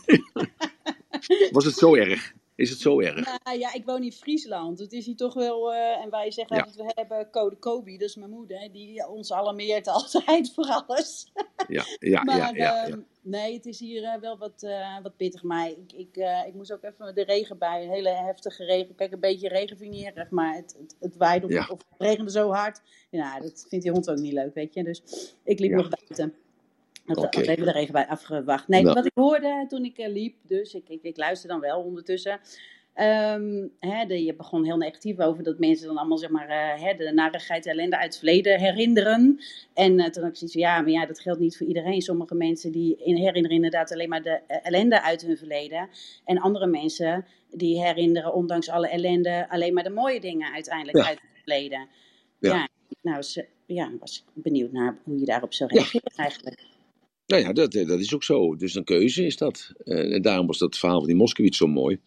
Was het zo erg? Is het zo erg? Nou ja, ik woon in Friesland. Het is hier toch wel. eh, en wij zeggen Ja. altijd: we hebben code Kobi, dat is mijn moeder, die ons alarmeert altijd voor alles. Ja, ja, maar ja, ja. ehm, ja. nee, het is hier eh, wel wat, eh, wat pittig. Maar ik, ik, ik moest ook even de regen bij. Een hele heftige regen. Kijk, een beetje regen vind ik niet erg, maar het, het, het waaide of, het regende zo hard. Ja, dat vindt die hond ook niet leuk, weet je. Dus ik liep nog buiten. Had, Oké. had even de regen bij afgewacht. Nee, Nou. wat ik hoorde toen ik eh, liep, dus ik, ik, ik luister dan wel ondertussen. Ehm, de, je begon heel negatief over dat mensen dan allemaal zeg maar, eh, hè, de narigheid en ellende uit het verleden herinneren. En uh, toen had ik zoiets van, ja, maar ja, dat geldt niet voor iedereen. Sommige mensen die herinneren inderdaad alleen maar de ellende uit hun verleden. En andere mensen die herinneren ondanks alle ellende alleen maar de mooie dingen uiteindelijk uit het verleden. Ja, ja nou ja, was ik benieuwd naar hoe je daarop zou reageren eigenlijk. Nou ja, dat, dat is ook zo. Dus een keuze is dat. Eh, en daarom was dat verhaal van die Moskowitz zo mooi.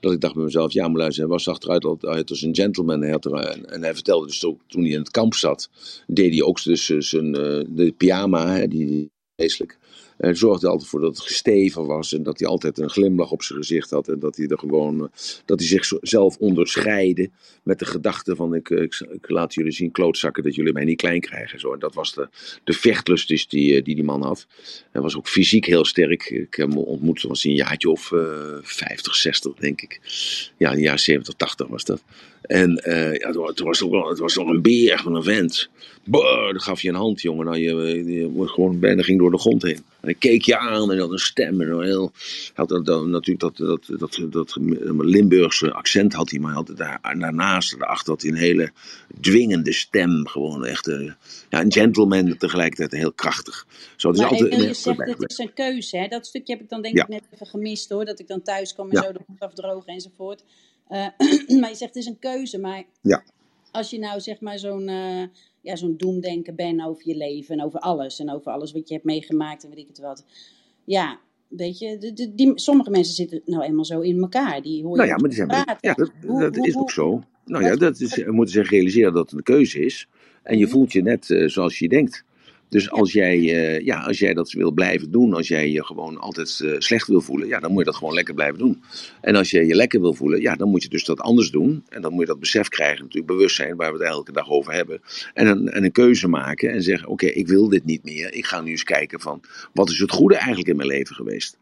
Dat ik dacht bij mezelf, ja, maar luister, hij was achteruit altijd als een gentleman. Hij had er, en hij vertelde dus ook, toen hij in het kamp zat, deed hij ook dus zijn de pyjama, hè, die, vreselijk. Hij zorgde altijd voor dat het gesteven was en dat hij altijd een glimlach op zijn gezicht had. En dat hij er gewoon, eh, dat hij zichzelf onderscheidde met de gedachte van ik, ik, ik, laat jullie zien klootzakken dat jullie mij niet klein krijgen. Zo. En dat was de, de vechtlust dus die, eh, die die man had. Hij was ook fysiek heel sterk. Ik heb hem ontmoet, was hij een jaartje of uh, 50, 60 denk ik. Ja, een jaar 70, 80 was dat. En uh, ja, het was ook wel, het was nog een beer van een vent. Boah, dan gaf je een hand, jongen. Nou, je, je, gewoon bijna ging door de grond heen. En ik keek je aan en had een stem. En heel, had dat, dat, natuurlijk dat, dat, dat, dat Limburgse accent had hij, maar had daar, daarnaast, daarachter had hij een hele dwingende stem. Gewoon echt uh, ja, een gentleman, tegelijkertijd heel krachtig. Zo, maar altijd, je zegt, het is een keuze. Hè? Dat stukje heb ik dan denk ja. ik net even gemist hoor. Dat ik dan thuis kwam en ja. zo de hoed afdrogen enzovoort. Uh, maar je zegt het is een keuze. Maar ja. als je nou zeg maar zo'n... Uh, ja, zo'n doemdenken ben over je leven en over alles. En over alles wat je hebt meegemaakt en weet ik het wat. Ja, weet je, de, de, die, sommige mensen zitten nou eenmaal zo in elkaar. Die hoor je nou ja, maar die zijn, praten. ja, dat, hoe, dat hoe, is ook zo. Nou ja, dat is, we moeten zich realiseren dat het een keuze is. En je mhm. voelt je net uh, zoals je denkt. Dus als jij, uh, ja, als jij dat wil blijven doen, als jij je gewoon altijd uh, slecht wil voelen, ja, dan moet je dat gewoon lekker blijven doen. En als je je lekker wil voelen, ja, dan moet je dus dat anders doen. En dan moet je dat besef krijgen, natuurlijk bewustzijn, waar we het elke dag over hebben. En een, en een keuze maken en zeggen, oké, okay, ik wil dit niet meer. Ik ga nu eens kijken van, wat is het goede eigenlijk in mijn leven geweest?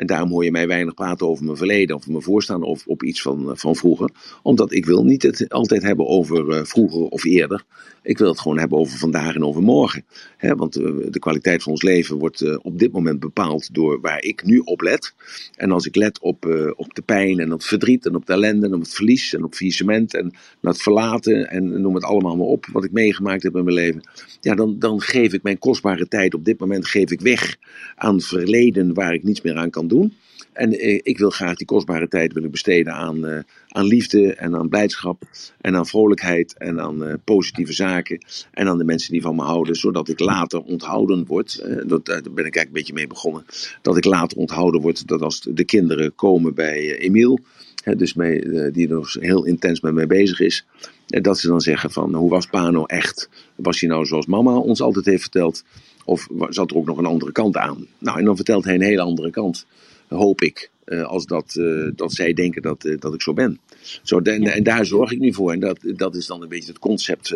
En daarom hoor je mij weinig praten over mijn verleden of mijn voorstaan of op iets van, van vroeger. Omdat ik wil niet het altijd hebben over uh, vroeger of eerder. Ik wil het gewoon hebben over vandaag en over morgen. Want uh, de kwaliteit van ons leven wordt op dit moment bepaald door waar ik nu op let. En als ik let op, op de pijn en op het verdriet en op de ellende en op het verlies en op faillissement en naar het verlaten en noem het allemaal maar op wat ik meegemaakt heb in mijn leven. Ja, dan, dan geef ik mijn kostbare tijd op dit moment geef ik weg aan verleden waar ik niets meer aan kan doen. En eh, ik wil graag die kostbare tijd willen besteden aan, uh, aan liefde en aan blijdschap en aan vrolijkheid en aan uh, positieve zaken en aan de mensen die van me houden, zodat ik later onthouden word. dat, daar ben ik eigenlijk een beetje mee begonnen. Dat ik later onthouden word dat als de kinderen komen bij Emiel, hè, dus mee, die dus heel intens met mij bezig is, dat ze dan zeggen van hoe was Pano echt? Was hij nou zoals mama ons altijd heeft verteld? Of zat er ook nog een andere kant aan? Nou, en dan vertelt hij een hele andere kant, hoop ik. Uh, als dat, uh, dat zij denken dat, uh, dat ik zo ben. Zo, en, en, daar zorg ik nu voor. En dat, dat is dan een beetje het concept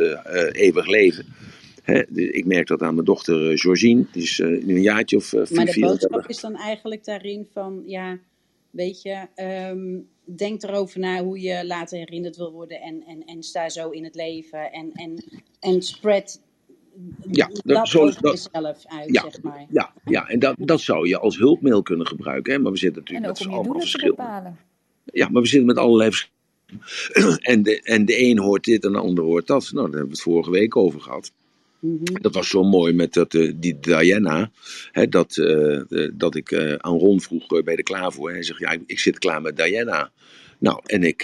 eeuwig leven. Hè, ik merk dat aan mijn dochter Georgine. Die is nu een jaartje of vier. Maar de boodschap is dan eigenlijk daarin van... Ja, weet je... Um, denk erover na hoe je later herinnerd wil worden. En, en, en sta zo in het leven. En, en, en spread ja, dat, zo, dat zelf uit, ja, zeg maar. Ja, ja en dat, dat zou je als hulpmiddel kunnen gebruiken. Hè? Maar we zitten natuurlijk met allemaal verschillen. Ja, maar we zitten met allerlei verschillen. en, de, en de een hoort dit en de ander hoort dat. Nou, daar hebben we het vorige week over gehad. -hmm. Dat was zo mooi met dat, uh, die Diana. Hè, dat, uh, dat ik uh, aan Ron vroeg bij de klaar voor. Hij zegt, ja, ik zit klaar met Diana. Nou, en ik,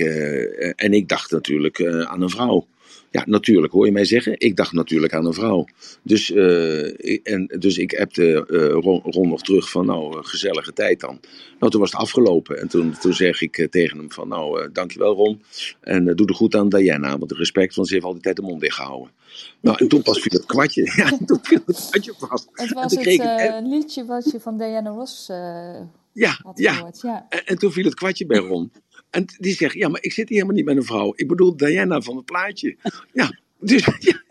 en ik dacht natuurlijk aan een vrouw. Ja, natuurlijk, hoor je mij zeggen. Ik dacht natuurlijk aan een vrouw. Dus, uh, en, dus ik appte uh, Ron, Ron, nog terug van, nou, gezellige tijd dan. Nou, toen was het afgelopen. En toen, toen zeg ik tegen hem van, nou, uh, dankjewel Ron. En doe er goed aan Diana, want de respect, want ze heeft altijd de mond dicht gehouden. Nou, en toen pas viel het kwartje. Ja, toen viel het kwartje vast. Het was het ik, liedje wat je van Diana Ross ja, had ja. gehoord. Ja. En, en toen viel het kwartje bij Ron. En die zegt, ja, maar ik zit hier helemaal niet met een vrouw. Ik bedoel Diana van het plaatje. Ja, dus... Ja.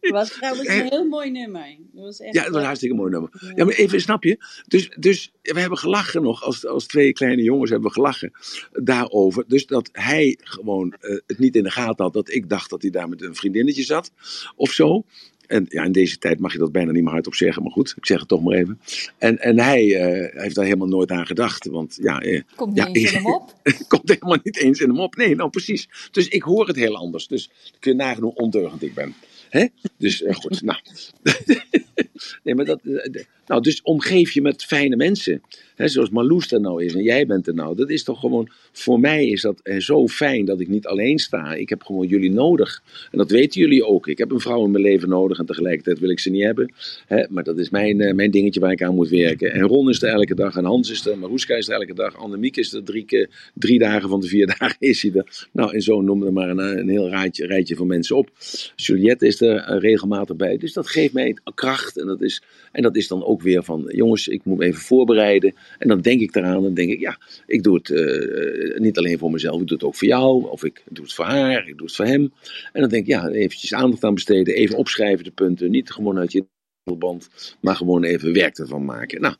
Het was trouwens een heel mooi nummer. Dat was echt ja, het was een hartstikke mooi nummer. Ja, maar even, snap je? Dus, dus we hebben gelachen nog, als, als twee kleine jongens hebben we gelachen daarover. Dus dat hij gewoon uh, het niet in de gaten had, dat ik dacht dat hij daar met een vriendinnetje zat, of zo. En ja, in deze tijd mag je dat bijna niet meer hardop zeggen, maar goed, ik zeg het toch maar even. En, en hij eh, heeft daar helemaal nooit aan gedacht. Want ja, eh, Komt niet ja, eens in hem op. komt helemaal niet eens in hem op. Nee, nou precies. Dus ik hoor het heel anders. Dus kun je nagaan hoe ondeugend ik ben. Hè? Dus eh, goed, nou. nee, maar dat, eh, nou, dus omgeef je met fijne mensen. Hè, zoals Marloes er nou is en jij bent er nou. Dat is toch gewoon, voor mij is dat eh, zo fijn dat ik niet alleen sta. Ik heb gewoon jullie nodig. En dat weten jullie ook. Ik heb een vrouw in mijn leven nodig en tegelijkertijd wil ik ze niet hebben. Hè, maar dat is mijn, mijn dingetje waar ik aan moet werken. En Ron is er elke dag en Hans is er. Maroeska is er elke dag. Annemiek is er drie, keer, drie dagen van de vier dagen is hij er. Nou, en zo noem er maar een, een heel rijtje, rijtje van mensen op. Juliette is er eh, regelmatig bij. Dus dat geeft mij kracht. En dat, is, en dat is dan ook weer van, jongens, ik moet me even voorbereiden. En dan denk ik eraan en denk ik, ja, ik doe het eh, niet alleen voor mezelf. Ik doe het ook voor jou. Of ik doe het voor haar. Ik doe het voor hem. En dan denk ik, ja, eventjes aandacht aan besteden. Even opschrijven de punten. Niet gewoon uit je band, maar gewoon even werk ervan maken. Nou,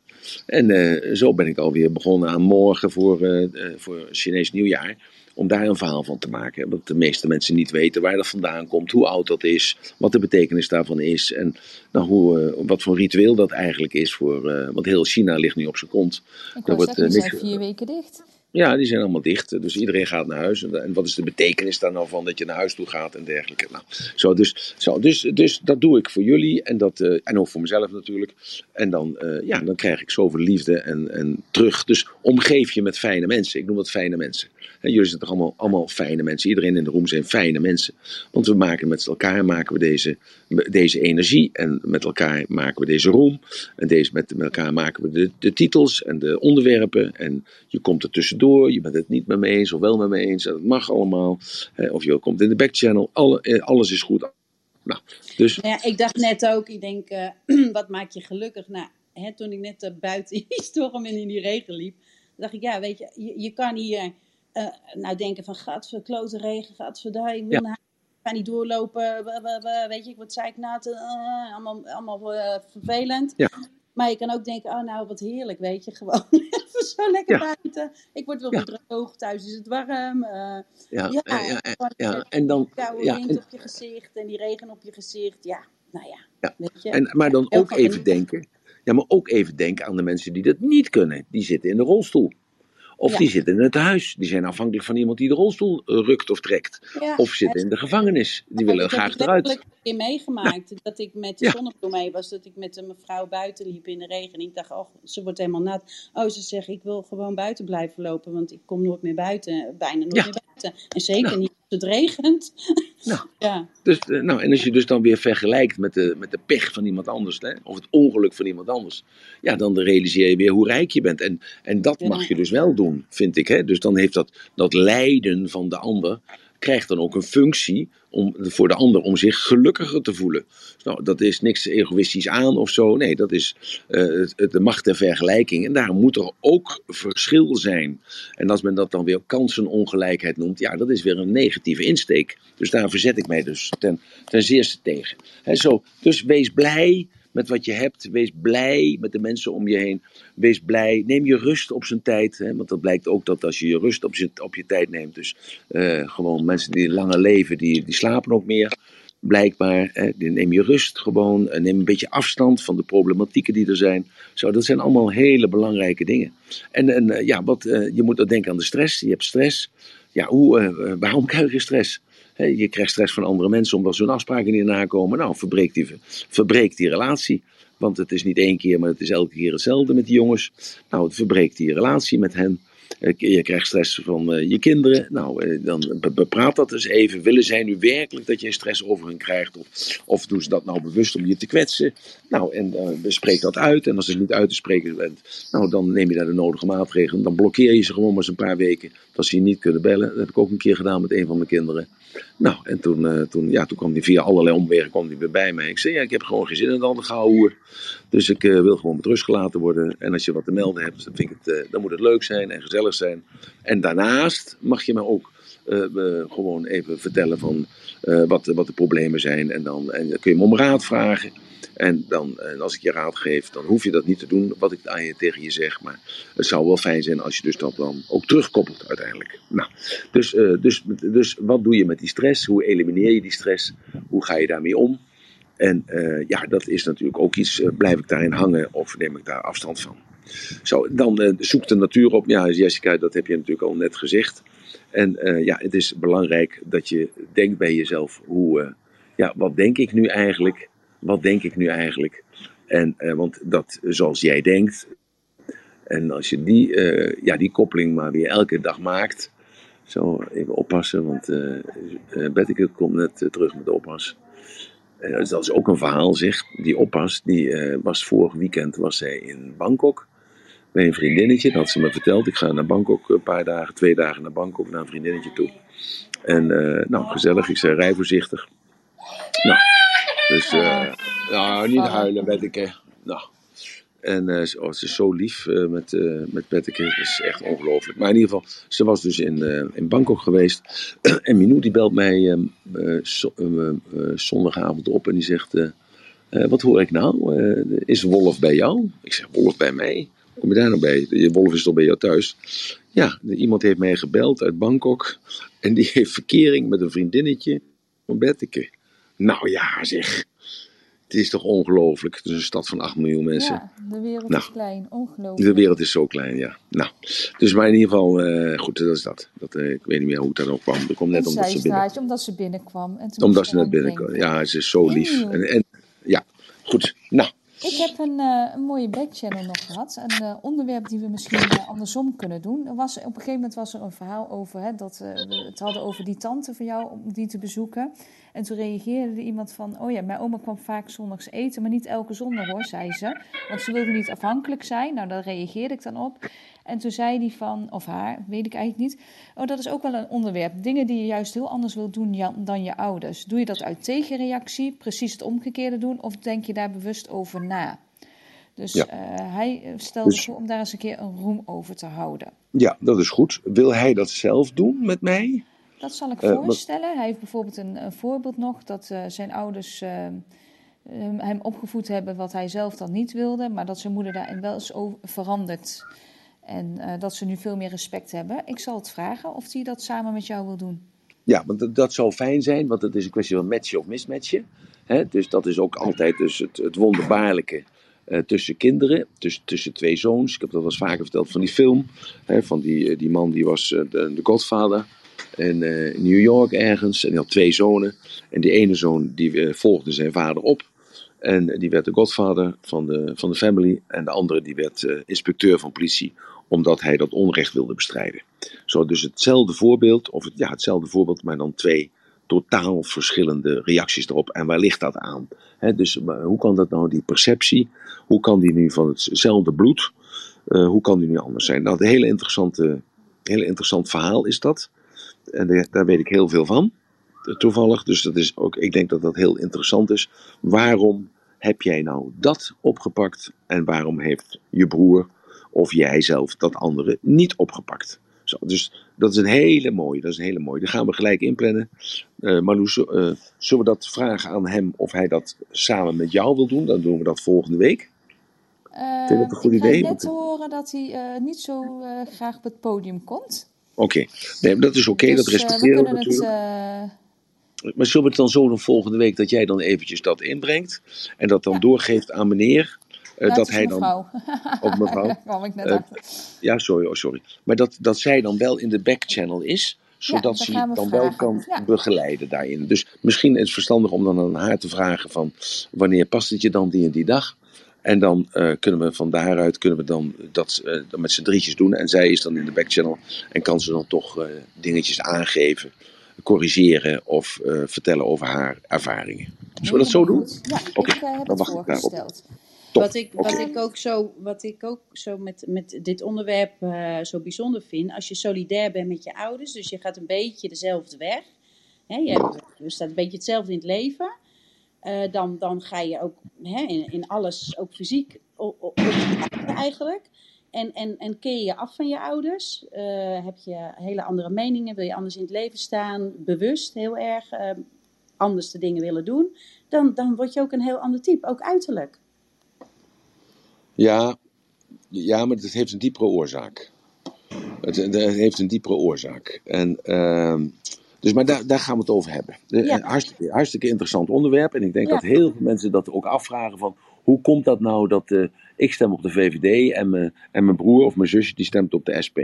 en eh, zo ben ik alweer begonnen aan morgen voor, voor Chinees nieuwjaar. Om daar een verhaal van te maken. Want de meeste mensen niet weten waar dat vandaan komt, hoe oud dat is, wat de betekenis daarvan is. En nou, hoe, eh, wat voor ritueel dat eigenlijk is. Voor, eh, want heel China ligt nu op zijn kont. Ik wordt, zeggen, eh, zijn niks- vier weken dicht. Ja, die zijn allemaal dicht. Dus iedereen gaat naar huis. En wat is de betekenis daar nou van dat je naar huis toe gaat en dergelijke. Nou, zo, dus, zo, dus, dus dat doe ik voor jullie en, dat, en ook voor mezelf natuurlijk. En dan, ja, dan krijg ik zoveel liefde en, en terug. Dus omgeef je met fijne mensen. Ik noem het fijne mensen. Jullie zijn toch allemaal, allemaal fijne mensen. Iedereen in de room zijn fijne mensen. Want we maken met elkaar maken we deze, deze energie. En met elkaar maken we deze room. En deze, met, elkaar maken we de, de titels en de onderwerpen. En je komt er tussendoor. Je bent het niet met me eens of wel met me eens. En dat mag allemaal. Of je komt in de backchannel. Alle, eh, alles is goed. Nou, dus Nou ja, ik dacht net ook, ik denk, eh, wat maakt je gelukkig? Nou, hè, toen ik net eh, buiten in die storm en in die regen liep, dacht ik, ja, weet je, je, je kan hier eh, nou denken van, gadver, klote regen, gadverdaai, ik wil Ja. naar ik ga niet doorlopen, weet je, ik word zeiknat, eh, allemaal, allemaal eh, vervelend. Ja. Maar je kan ook denken, oh nou, wat heerlijk, weet je, gewoon even zo lekker Ja. buiten. Ik word wel Ja. droog, thuis is het warm. eh, ja, ja, en dan. koude Ja, wind op je gezicht en die regen op je gezicht. Ja, nou ja, weet je. En, maar dan ook even denken. Ja, maar ook even denken aan de mensen die dat niet kunnen. Die zitten in de rolstoel. Of Ja. die zitten in het huis. Die zijn afhankelijk van iemand die de rolstoel eh, rukt of trekt. Ja, Of zitten in de gevangenis. Die willen ik heb graag het eruit. letterlijk een keer meegemaakt. Dat ik met de zonnebloem mee was. Dat ik met een mevrouw buiten liep in de regen. En ik dacht, oh, ze wordt helemaal nat. Oh, ze zegt, ik wil gewoon buiten blijven lopen. Want ik kom nooit meer buiten. Bijna nooit meer buiten. En zeker Nou. niet het regent. Nou. ja. Dus, eh, nou, en als je dus dan weer vergelijkt met de, met de pech van iemand anders, hè, of het ongeluk van iemand anders, ja, dan realiseer je weer hoe rijk je bent. En, en dat mag je dus wel doen, vind ik. Hè? Dus dan heeft dat, dat lijden van de ander, krijgt dan ook een functie om, voor de ander om zich gelukkiger te voelen. Dus nou, dat is niks egoïstisch aan of zo. Nee, dat is eh, de macht der vergelijking. En daarom moet er ook verschil zijn. En als men dat dan weer kansenongelijkheid noemt, ja, dat is weer een negatieve insteek. Dus daar verzet ik mij dus ten, ten zeerste tegen. Hè, zo, dus wees blij met wat je hebt. Wees blij met de mensen om je heen. Wees blij. Neem je rust op zijn tijd. Hè, want dat blijkt ook dat als je je rust op, op je tijd neemt. Dus eh, gewoon mensen die langer leven, die, die slapen ook meer. Blijkbaar. Hè, neem je rust gewoon. Neem een beetje afstand van de problematieken die er zijn. Zo, dat zijn allemaal hele belangrijke dingen. En, en eh, ja, wat, eh, je moet ook denken aan de stress. Je hebt stress. Ja, hoe, waarom krijg je stress? Je krijgt stress van andere mensen omdat ze hun afspraken niet nakomen. Nou, verbreek die, verbreek die relatie. Want het is niet één keer, maar het is elke keer hetzelfde met die jongens. Nou, het verbreekt die relatie met hen. Eh, Je krijgt stress van eh, je kinderen. Nou, eh, dan be- bepraat dat eens even. Willen zij nu werkelijk dat je stress over hen krijgt? Of, of doen ze dat nou bewust om je te kwetsen? Nou, en eh, bespreek dat uit. En als het niet uit te spreken bent, nou, dan neem je daar de nodige maatregelen. Dan blokkeer je ze gewoon maar eens een paar weken. Dat ze je niet kunnen bellen. Dat heb ik ook een keer gedaan met een van mijn kinderen. Nou, en toen, eh, toen, ja, toen kwam hij via allerlei omwegen kwam die bij mij. Ik zei, ja, ik heb gewoon geen zin in het andere gehouden. Dus ik eh, wil gewoon met rust gelaten worden. En als je wat te melden hebt, dan, vind ik het, eh, dan moet het leuk zijn en gezellig zijn. En daarnaast mag je me ook gewoon even vertellen van wat, wat de problemen zijn. En dan, en dan kun je me om raad vragen. En, dan, en als ik je raad geef, dan hoef je dat niet te doen wat ik aan je, tegen je zeg. Maar het zou wel fijn zijn als je dus dat dan ook terugkoppelt uiteindelijk. Nou, dus, eh, dus, dus wat doe je met die stress? Hoe elimineer je die stress? Hoe ga je daarmee om? En eh, ja, dat is natuurlijk ook iets. eh, blijf ik daarin hangen of neem ik daar afstand van? Zo, dan eh, zoek de natuur op. Ja, Jessica, dat heb je natuurlijk al net gezegd. En ja, het is belangrijk dat je denkt bij jezelf: hoe, ja, wat denk ik nu eigenlijk? Wat denk ik nu eigenlijk? En, eh, want dat zoals jij denkt, en als je die, eh, ja, die koppeling maar weer elke dag maakt. Zo, even oppassen, want eh, Betteke komt net terug met de oppas. Dat is ook een verhaal, zeg. Die oppas, die was vorig weekend was zij in Bangkok. Bij een vriendinnetje, dat had ze me verteld. Ik ga naar Bangkok een paar dagen, twee dagen naar Bangkok, naar een vriendinnetje toe. En nou, gezellig. Ik zei, rij voorzichtig. Nou, dus, eh, nou, niet huilen, Betteke. Nou, en eh, ze, oh, ze is zo lief eh, met, eh met Betteke. Dat is echt ongelooflijk. Maar in ieder geval, ze was dus in, in Bangkok geweest. en Minou die belt mij eh, eh, zo- eh, eh, zondagavond op en die zegt... wat hoor ik nou? Is Wolf bij jou? Ik zeg, Wolf bij mij? Kom je daar nou bij? Je Wolf is toch bij jou thuis? Ja, iemand heeft mij gebeld uit Bangkok. En die heeft verkering met een vriendinnetje van Betteke. Nou ja, zeg. Het is toch ongelooflijk. Het is een stad van 8 miljoen mensen. Ja, de wereld Nou. is klein, ongelooflijk. De wereld is zo klein, ja. Nou, dus maar in ieder geval, eh, goed, dat is dat. dat eh, ik weet niet meer hoe het daar ook kwam. Dat komt net omdat ze binnen, omdat ze binnenkwam. En toen omdat ze net binnenkwam. Ja, ze is zo lief. En, en ja, goed. Nou, Ik heb een, eh, een mooie backchannel nog gehad. Een eh, onderwerp die we misschien eh, andersom kunnen doen. Er was, op een gegeven moment was er een verhaal over hè, dat we het hadden over die tante van jou om die te bezoeken. En toen reageerde er iemand van: Oh ja, mijn oma kwam vaak zondags eten, maar niet elke zondag hoor, zei ze. Want ze wilde niet afhankelijk zijn. Nou, daar reageerde ik dan op. En toen zei die van, of haar, weet ik eigenlijk niet. Oh, dat is ook wel een onderwerp. Dingen die je juist heel anders wilt doen dan je ouders. Doe je dat uit tegenreactie, precies het omgekeerde doen, of denk je daar bewust over na? Dus Ja. eh, hij eh, stelde Dus- voor om daar eens een keer een roem over te houden. ja, dat is goed. Wil hij dat zelf doen met mij? Dat zal ik Eh, voorstellen. Hij heeft bijvoorbeeld een, een voorbeeld nog dat zijn ouders hem opgevoed hebben wat hij zelf dan niet wilde, maar dat zijn moeder daarin wel is over veranderd. En eh, dat ze nu veel meer respect hebben. Ik zal het vragen of hij dat samen met jou wil doen. Ja, want dat, zou fijn zijn, want het is een kwestie van matchen of mismatchen. Dus dat is ook altijd dus het, het wonderbaarlijke eh, tussen kinderen, tussen, tussen twee zoons. Ik heb dat wel eens vaker verteld van die film. Van die, eh, die man die was de, de godvader in New York ergens. En die had twee zonen. En die ene zoon die volgde zijn vader op. En die werd de godvader van de, van de family. En de andere die werd eh, inspecteur van politie, omdat hij dat onrecht wilde bestrijden. Zo, dus hetzelfde voorbeeld, of het, ja, hetzelfde voorbeeld, maar dan twee totaal verschillende reacties erop. En waar ligt dat aan? Dus hoe kan dat nou, die perceptie, hoe kan die nu van hetzelfde bloed, eh, hoe kan die nu anders zijn? Nou, een hele interessante, hele interessant verhaal is dat. En daar- weet ik heel veel van, toevallig. Dus dat is ook, ik denk dat dat heel interessant is. Waarom heb jij nou dat opgepakt en waarom heeft je broer of jij zelf dat andere niet opgepakt? Zo, dus dat is een hele mooie, dat is een hele mooie. Die gaan we gelijk inplannen. Eh Marloes, eh, zullen we dat vragen aan hem of hij dat samen met jou wil doen? Dan doen we dat volgende week. Vind je dat een goed ik idee? net te horen dat hij niet zo graag op het podium komt. Oké, nee, dat is oké, Dus, dat eh, respecteren we we kunnen het, natuurlijk. Maar zullen we het dan zo doen volgende week dat jij dan eventjes dat inbrengt en dat dan Ja. doorgeeft aan meneer? Eh, dat hij dan. mevrouw. Of mevrouw. Daar kwam ik net Eh, achter. Ja, sorry, oh, sorry. Maar dat, dat zij dan wel in de backchannel is, zodat dat ze gaan je we dan wel kan Ja. begeleiden daarin. Dus misschien is het verstandig om dan aan haar te vragen van wanneer past het je dan die en die dag? En dan eh, kunnen we van daaruit kunnen we dan dat dan met z'n drietjes doen. En zij is dan in de backchannel en kan ze dan toch dingetjes aangeven, corrigeren of vertellen over haar ervaringen. Zullen we dat zo doen? Ja, Oké, dan wacht ik daarop. Top. Wat ik, wat ik ook zo, wat ik ook zo met, met dit onderwerp eh, zo bijzonder vind, als je solidair bent met je ouders, dus je gaat een beetje dezelfde weg, hè, je, hebt, je staat een beetje hetzelfde in het leven, eh, dan, dan ga je ook hè, in, in alles, ook fysiek, op, op, op- eigenlijk. En, en, en keer je je af van je ouders, eh, heb je hele andere meningen, wil je anders in het leven staan, bewust heel erg anders de dingen willen doen, dan, dan word je ook een heel ander type, ook uiterlijk. Ja, ja, maar het heeft een diepere oorzaak. Het, het heeft een diepere oorzaak. En ehm, Dus, maar daar, daar gaan we het over hebben. Ja. Hartstikke, hartstikke interessant onderwerp. En ik denk Ja. dat heel veel mensen dat ook afvragen van... Hoe komt dat nou dat eh, ik stem op de VVD en mijn, en mijn broer of mijn zusje die stemt op de SP?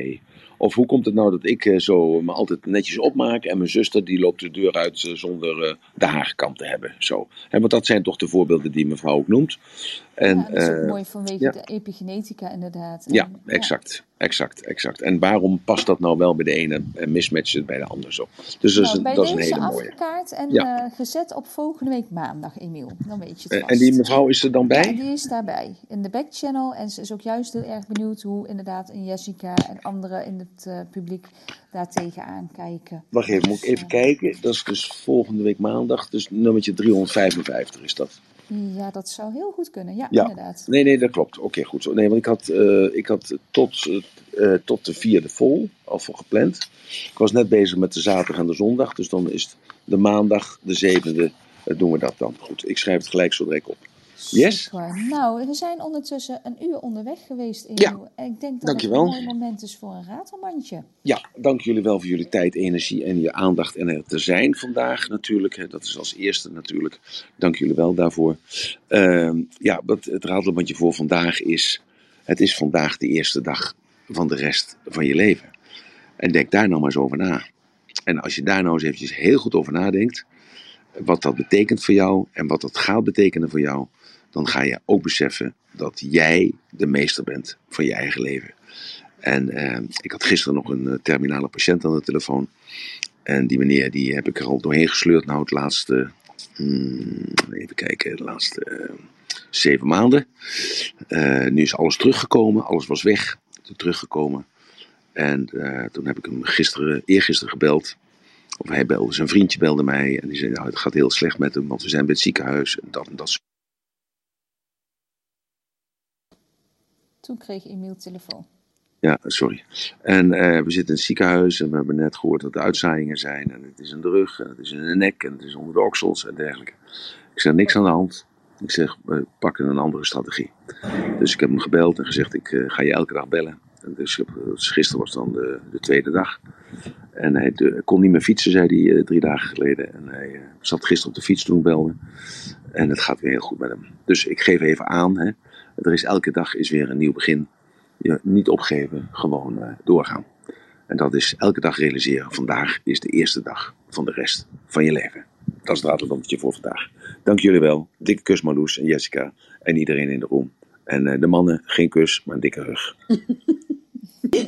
Of hoe komt het nou dat ik eh, zo me altijd netjes opmaak en mijn zuster die loopt de deur uit eh, zonder eh, de haarkam te hebben? Zo. Hè, want dat zijn toch de voorbeelden die mevrouw ook noemt. En, ja, dat is ook mooi vanwege ja. de epigenetica inderdaad. En, ja, exact, exact, exact. En waarom past dat nou wel bij de ene en mismatcht het bij de ander zo? Dus dat is, Nou, een, bij dat is een deze hele mooie. afgekaart en Ja. gezet op volgende week maandag, Emiel. Dan weet je het En, vast. en die mevrouw is er dan Ja, bij? die is daarbij in de backchannel. En ze is ook juist heel erg benieuwd hoe inderdaad een Jessica en anderen in het eh, publiek daar tegenaan kijken. Wacht even, moet ik even kijken. Dat is dus volgende week maandag. Dus nummertje 355 is dat. Ja, dat zou heel goed kunnen. Ja, Ja. inderdaad. Nee, nee, dat klopt. Oké, goed zo. Nee, want ik had, eh, ik had tot, eh, eh, tot de vierde vol al voor gepland. Ik was net bezig met de zaterdag en de zondag. Dus dan is het de maandag, de zevende, eh, doen we dat dan. Goed, ik schrijf het gelijk zo direct op. Yes? Super. Nou, we zijn ondertussen een uur onderweg geweest, Emiel. Ja, En ik denk dat dankjewel. het een mooi moment is voor een ratelmandje. Ja, dank jullie wel voor jullie tijd, energie en je aandacht en er te zijn vandaag natuurlijk. Dat is als eerste natuurlijk. Dank jullie wel daarvoor. Ehm, ja, wat het ratelbandje voor vandaag is, het is vandaag de eerste dag van de rest van je leven. En denk daar nou maar eens over na. En als je daar nou eens eventjes heel goed over nadenkt, wat dat betekent voor jou en wat dat gaat betekenen voor jou, dan ga je ook beseffen dat jij de meester bent van je eigen leven. En eh, ik had gisteren nog een eh, terminale patiënt aan de telefoon. En die meneer die heb ik er al doorheen gesleurd. Nou, het laatste, hmm, even kijken, de laatste eh, zeven maanden. Eh, nu is alles teruggekomen, alles was weg, teruggekomen. En toen heb ik hem gisteren, eergisteren gebeld. Of hij belde, zijn vriendje belde mij. En die zei, nou, het gaat heel slecht met hem, want we zijn bij het ziekenhuis. En dat en dat. Toen kreeg Emiel telefoon. Ja, sorry. En eh, we zitten in het ziekenhuis en we hebben net gehoord dat er uitzaaiingen zijn. En het is in de rug, en het is in de nek, en het is onder de oksels en dergelijke. Ik zeg, niks aan de hand. Ik zeg, we pakken een andere strategie. Dus ik heb hem gebeld en gezegd, ik eh, ga je elke dag bellen. En dus dus gisteren was dan de, de tweede dag. En hij kon niet meer fietsen, zei hij eh, drie dagen geleden. En hij eh, zat gisteren op de fiets toen ik belde. En het gaat weer heel goed met hem. Dus ik geef even aan, hè. Er is elke dag is weer een nieuw begin je niet opgeven, gewoon eh, doorgaan. En dat is elke dag realiseren. Vandaag is de eerste dag van de rest van je leven. Dat is het ratelbandje voor vandaag. Dank jullie wel. Dikke kus Marloes en Jessica en iedereen in de room. En eh, de mannen, geen kus, maar een dikke rug.